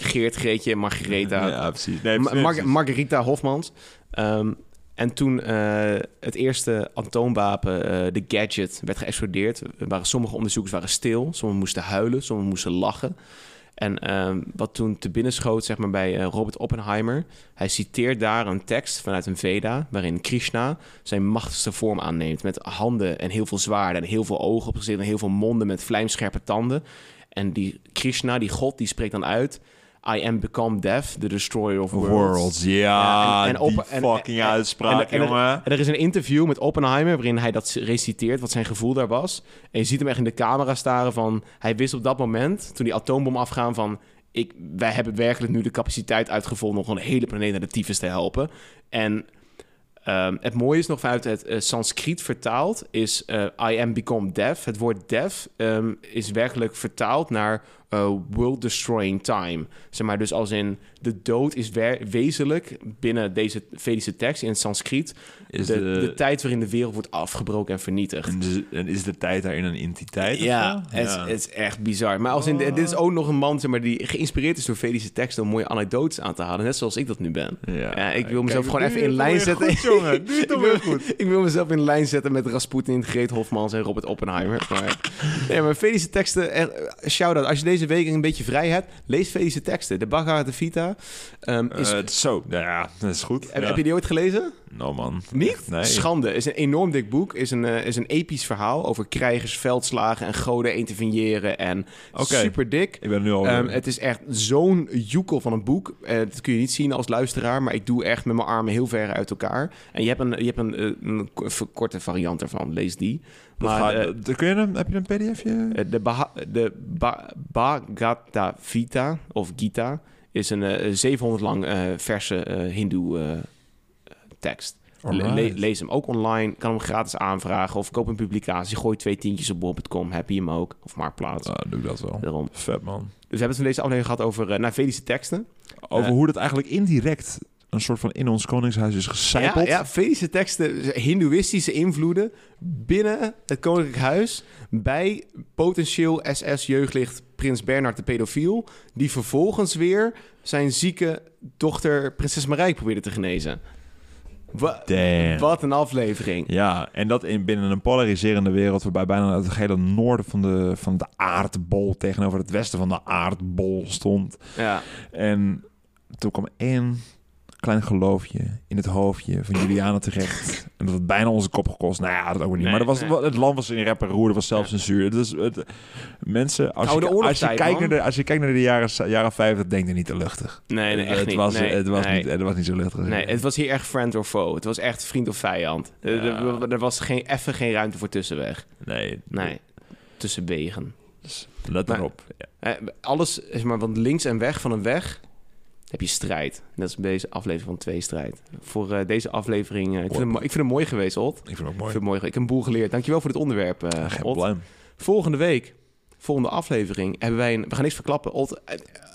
Speaker 1: Geert, Greetje, Margaretha.
Speaker 2: Ja, precies. Nee,
Speaker 1: Ma-
Speaker 2: precies.
Speaker 1: Mar- Margarita Hofmans. Ehm, en toen het eerste atoomwapen, de Gadget, werd geëxplodeerd... waren sommige onderzoekers waren stil. Sommigen moesten huilen, sommigen moesten lachen. En ehm, wat toen te binnen schoot zeg maar, bij eh, Robert Oppenheimer... hij citeert daar een tekst vanuit een Veda... waarin Krishna zijn machtigste vorm aanneemt... met handen en heel veel zwaarden en heel veel ogen op zich zitten... en heel veel monden met vlijmscherpe tanden. En die Krishna, die god, die spreekt dan uit... I am become death, the destroyer of worlds.
Speaker 2: Worlds. Ja,
Speaker 1: Ja, en- en
Speaker 2: die
Speaker 1: en-
Speaker 2: fucking
Speaker 1: en-
Speaker 2: uitspraak,
Speaker 1: en- en-
Speaker 2: jongen.
Speaker 1: En er is een interview met Oppenheimer waarin hij dat reciteert, wat zijn gevoel daar was. En je ziet hem echt in de camera staren van... Hij wist op dat moment, toen die atoombom afgaan, van... Ik, wij hebben werkelijk nu de capaciteit uitgevonden om gewoon de hele planeet naar de tyfus te helpen. En ehm, het mooie is nog vanuit het eh, Sanskriet vertaald, is eh, I am become deaf. Het woord deaf ehm, is werkelijk vertaald naar world destroying time. Zeg maar, dus als in de dood is wezenlijk binnen deze Vedische tekst in het Sanskriet
Speaker 2: Is
Speaker 1: de,
Speaker 2: de,
Speaker 1: de tijd waarin de wereld wordt afgebroken en vernietigd.
Speaker 2: en is- en is de tijd daarin een entiteit?
Speaker 1: Ja, het, is- echt bizar. Maar als in, dit is ook nog een man maar, die geïnspireerd is door Vedische teksten om mooie anekdotes aan te halen. Net zoals ik dat nu ben. Ja, ik wil mezelf gewoon even in lijn zetten.
Speaker 2: Goed, jongen.
Speaker 1: Ik, wil,
Speaker 2: goed.
Speaker 1: ik wil mezelf in lijn zetten met Rasputin, Greet Hofmans en Robert Oppenheimer. Maar, nee, maar Vedische teksten, eh, shout-out. Als je deze week een beetje vrij hebt, lees Vedische teksten. De Bhagavad Gita. Ehm, is,
Speaker 2: Eh, zo, ja, dat is goed.
Speaker 1: heb,
Speaker 2: ja.
Speaker 1: heb je die ooit gelezen?
Speaker 2: No, man.
Speaker 1: Niet?
Speaker 2: Nee.
Speaker 1: Schande. is een enorm dik boek. Is een, eh, is een episch verhaal over krijgers, veldslagen en goden interveneren. En super dik.
Speaker 2: Ik ben nu al...
Speaker 1: Ehm, het is echt zo'n joekel van een boek. Eh, dat kun je niet zien als luisteraar, maar ik doe echt met mijn armen heel ver uit elkaar. En je hebt een, je hebt een, eh, een ko- verkorte variant ervan. Lees die. Maar eh,
Speaker 2: dat- kun je een, heb je een pdfje?
Speaker 1: eh, de, Baha- de ba Gita, of Gita, is een eh, 700 lang eh, verse eh hindoe eh, tekst. Le-
Speaker 2: Alright.
Speaker 1: le- lees hem ook online, kan hem gratis aanvragen of koop een publicatie. Gooi twee tientjes op bol.com, heb je hem ook. Of Marktplaats.
Speaker 2: Ah, doe ik dat wel.
Speaker 1: Daarom.
Speaker 2: Vet, man.
Speaker 1: Dus we hebben het in deze aflevering gehad over uh, Navedische teksten.
Speaker 2: Over
Speaker 1: Eh.
Speaker 2: hoe dat eigenlijk indirect een soort van in ons koningshuis is
Speaker 1: Ja,
Speaker 2: gecijpeld.
Speaker 1: ja, Vedische teksten, hindoeïstische invloeden binnen het koninklijk huis bij potentieel SS-jeugdlicht Prins Bernhard de pedofiel, die vervolgens weer zijn zieke dochter Prinses Marijke probeerde te genezen. Wa-
Speaker 2: Damn.
Speaker 1: Wat een aflevering.
Speaker 2: Ja, en dat in, binnen een polariserende wereld... waarbij bijna het hele noorden van de, van de aardbol... tegenover het westen van de aardbol stond.
Speaker 1: Ja.
Speaker 2: En toen kwam één klein geloofje in het hoofdje van Juliana terecht. En dat had bijna onze kop gekost. Nou ja, dat ook niet.
Speaker 1: Nee,
Speaker 2: maar dat was,
Speaker 1: nee.
Speaker 2: het land was in rep en roer, er was zelfcensuur. Dus het, mensen, als
Speaker 1: Oude
Speaker 2: je, als, je kijkt naar de, als je kijkt naar de jaren, jaren 50, denk er niet te luchtig.
Speaker 1: Nee, nee, echt
Speaker 2: het
Speaker 1: niet.
Speaker 2: Was,
Speaker 1: nee,
Speaker 2: het, was niet, het was niet zo luchtig.
Speaker 1: Nee, het was hier echt friend or foe. Het was echt vriend of vijand. Er-
Speaker 2: Ja.
Speaker 1: Er, er was geen, even geen ruimte voor tussenweg.
Speaker 2: nee,
Speaker 1: Nee, tussenwegen.
Speaker 2: let
Speaker 1: Maar-
Speaker 2: erop. Ja.
Speaker 1: Eh, alles, zeg maar, want links en weg van een weg heb je strijd. Als bij deze aflevering van Twee Strijd. Voor eh, deze aflevering, eh, ik, vind hem, ik vind hem mooi geweest, Ot. Ik
Speaker 2: Ik vind het ook
Speaker 1: vind
Speaker 2: mooi.
Speaker 1: hem mooi. ge- Ik heb een boel geleerd. Dankjewel voor dit onderwerp, eh
Speaker 2: Geen.
Speaker 1: Volgende week, volgende aflevering, hebben wij een... We gaan niks verklappen. Ot,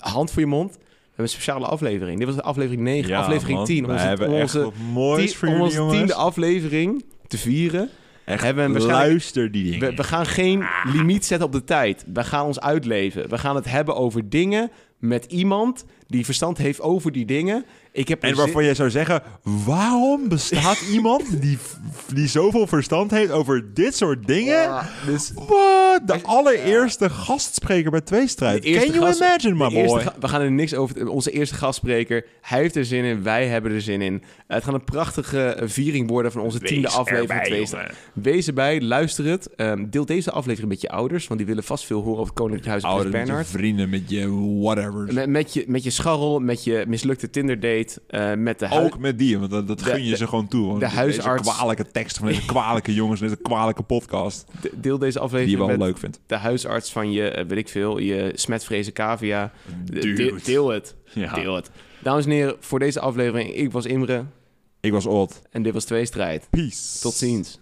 Speaker 1: hand voor je mond. We hebben een speciale aflevering. Dit was aflevering 9,
Speaker 2: Ja,
Speaker 1: aflevering
Speaker 2: man.
Speaker 1: 10.
Speaker 2: Wij
Speaker 1: Onze,
Speaker 2: hebben echt
Speaker 1: onze,
Speaker 2: moois
Speaker 1: tien-
Speaker 2: voor jullie,
Speaker 1: onze tiende aflevering te vieren.
Speaker 2: Echt,
Speaker 1: hebben we
Speaker 2: luister die dingen.
Speaker 1: We, we gaan geen limiet zetten op de tijd. We gaan ons uitleven. We gaan het hebben over dingen met iemand die verstand heeft over die dingen. Ik heb
Speaker 2: En waarvan jij zou zeggen, waarom bestaat iemand die, die zoveel verstand heeft over dit soort dingen?
Speaker 1: Ja, dus
Speaker 2: What? De allereerste gastspreker bij Tweestrijd. Can you
Speaker 1: gast-
Speaker 2: imagine, my boy?
Speaker 1: we gaan er niks over. Onze eerste gastspreker. Hij heeft er zin in. Wij hebben er zin in. Het gaat een prachtige viering worden van onze tiende aflevering. van Twee Sterren. Wees erbij, luister het. Ehm, deel deze aflevering met je ouders, want die willen vast veel horen over het Koninklijk Huis
Speaker 2: met je
Speaker 1: Bernhard.
Speaker 2: vrienden, met je whatever.
Speaker 1: Met, met, je, met je scharrel, met je mislukte Eh, met de
Speaker 2: Ook met die, want dat, gun je
Speaker 1: de-
Speaker 2: ze gewoon toe. want
Speaker 1: de huisarts-
Speaker 2: kwalijke tekst van deze kwalijke jongens, deze kwalijke podcast,
Speaker 1: de- deel deze
Speaker 2: die je
Speaker 1: aflevering
Speaker 2: wel
Speaker 1: met
Speaker 2: leuk vindt.
Speaker 1: de huisarts van je, eh, weet ik veel, je smetvrezen cavia. Deel, deel het.
Speaker 2: Ja.
Speaker 1: Deel het. Dames en heren, voor deze aflevering, ik was Imre
Speaker 2: Ik was Odd.
Speaker 1: en dit was Tweestrijd.
Speaker 2: Peace.
Speaker 1: Tot ziens.